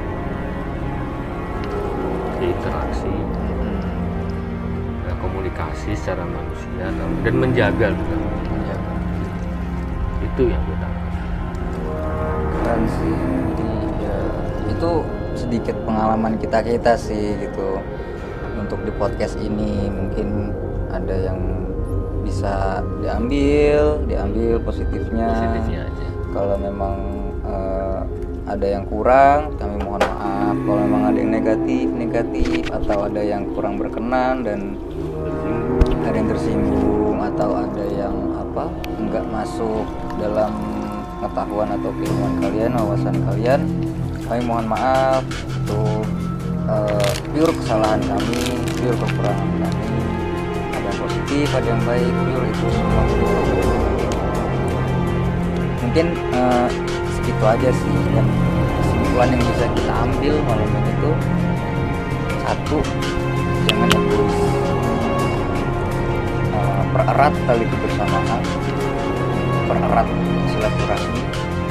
Speaker 6: interaksi. Ya, komunikasi secara manusia dan- dan menjaga juga
Speaker 1: Menjaga.
Speaker 6: itu yang gue tangkap.
Speaker 1: Keren sih. Jadi ya itu sedikit pengalaman kita kita sih gitu. Untuk di podcast ini mungkin ada yang bisa diambil diambil positifnya,
Speaker 6: positifnya aja.
Speaker 1: Kalau memang eh, ada yang kurang kami mohon maaf. Kalau memang ada yang negatif negatif atau ada yang kurang berkenan dan ada yang tersinggung atau ada yang apa nggak masuk dalam pengetahuan atau keilmuan kalian wawasan kalian kami mohon maaf. Untuk eh, pure kesalahan kami pure kekurangan kami ada yang positif ada yang baik pure itu semua. Mungkin eh, segitu aja sih dan kesimpulan yang bisa kita ambil malam ini tuh satu jangan egois. Eh, pererat tali kebersamaan. Pererat silaturahmi.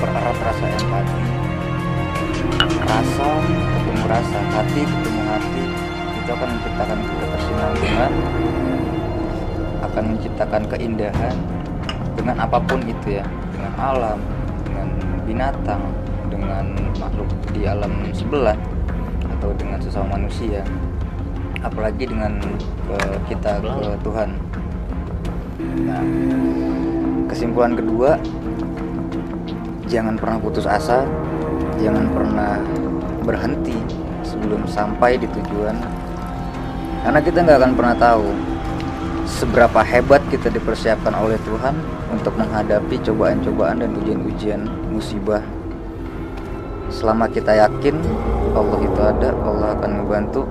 Speaker 1: Pererat rasa empati. Rasa ketemu rasa hati ketemu hati. Itu akan menciptakan kebersinambungan akan menciptakan keindahan dengan apa pun itu ya. Dengan alam dengan binatang dengan makhluk di alam sebelah atau dengan sesama manusia. Apalagi dengan ke- kita ke Tuhan. Nah kesimpulan kedua jangan pernah putus asa jangan pernah berhenti sebelum sampai di tujuan. Karena kita nggak akan pernah tahu seberapa hebat kita dipersiapkan oleh Tuhan untuk menghadapi cobaan-cobaan dan ujian-ujian musibah. Selama kita yakin Allah itu ada, Allah akan membantu.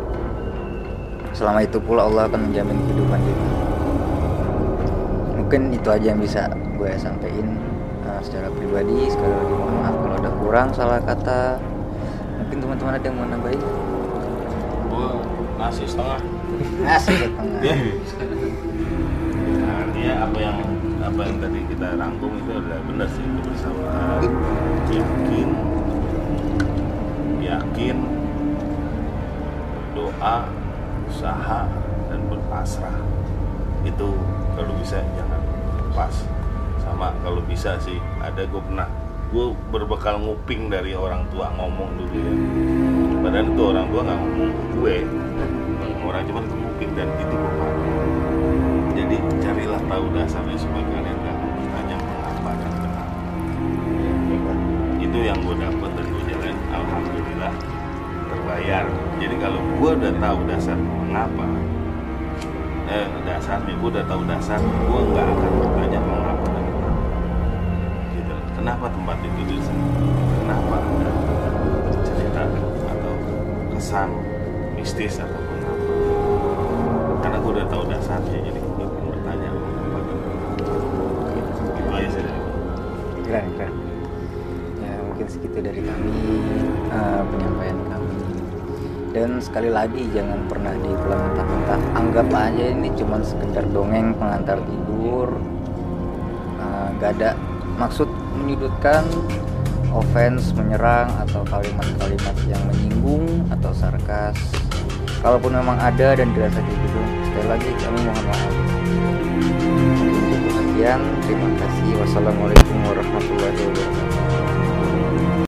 Speaker 1: Selama itu pula Allah akan menjamin kehidupan kita. Mungkin itu aja yang bisa gue sampaikan uh, secara pribadi. Sekali lagi mohon maaf kalau ada kurang salah kata. Mungkin teman-teman ada yang mau nambahin?
Speaker 2: Gua nasi setengah.
Speaker 1: Asik setengah.
Speaker 2: Apa yang apa yang tadi kita rangkum itu adalah benar sih kebersamaan, yakin, yakin, doa, usaha dan berpasrah. Itu kalau bisa jangan lepas. Sama kalau bisa sih ada gue pernah gue berbekal nguping dari orang tua ngomong dulu ya padahal itu orang tua nggak ngomong ke gue orang cuma nguping dan itu jadi carilah tahu dasarnya supaya kalian nggak bertanya mengapa dan kenapa itu yang gue dapat dan gue jalanin. Alhamdulillah terbayar. Jadi kalau gue udah tahu dasar mengapa eh, dasarnya gue udah tahu dasar gue nggak akan bertanya mengapa dan kenapa gitu. Kenapa tempat itu di sini kenapa ada cerita atau kesan mistis ataupun apa? Karena gue udah tahu dasarnya jadi
Speaker 1: segitu dari kami eh, penyampaian kami. Dan sekali lagi jangan pernah diulang mentah-mentah anggap aja ini cuma sekedar dongeng pengantar tidur. Eh, nggak ada maksud menyudutkan offense menyerang atau kalimat-kalimat yang menyinggung atau sarkas. Kalaupun memang ada dan dirasa gitu sekali lagi kami mohon maaf. Sekian. Terima kasih. Wassalamualaikum warahmatullahi wabarakatuh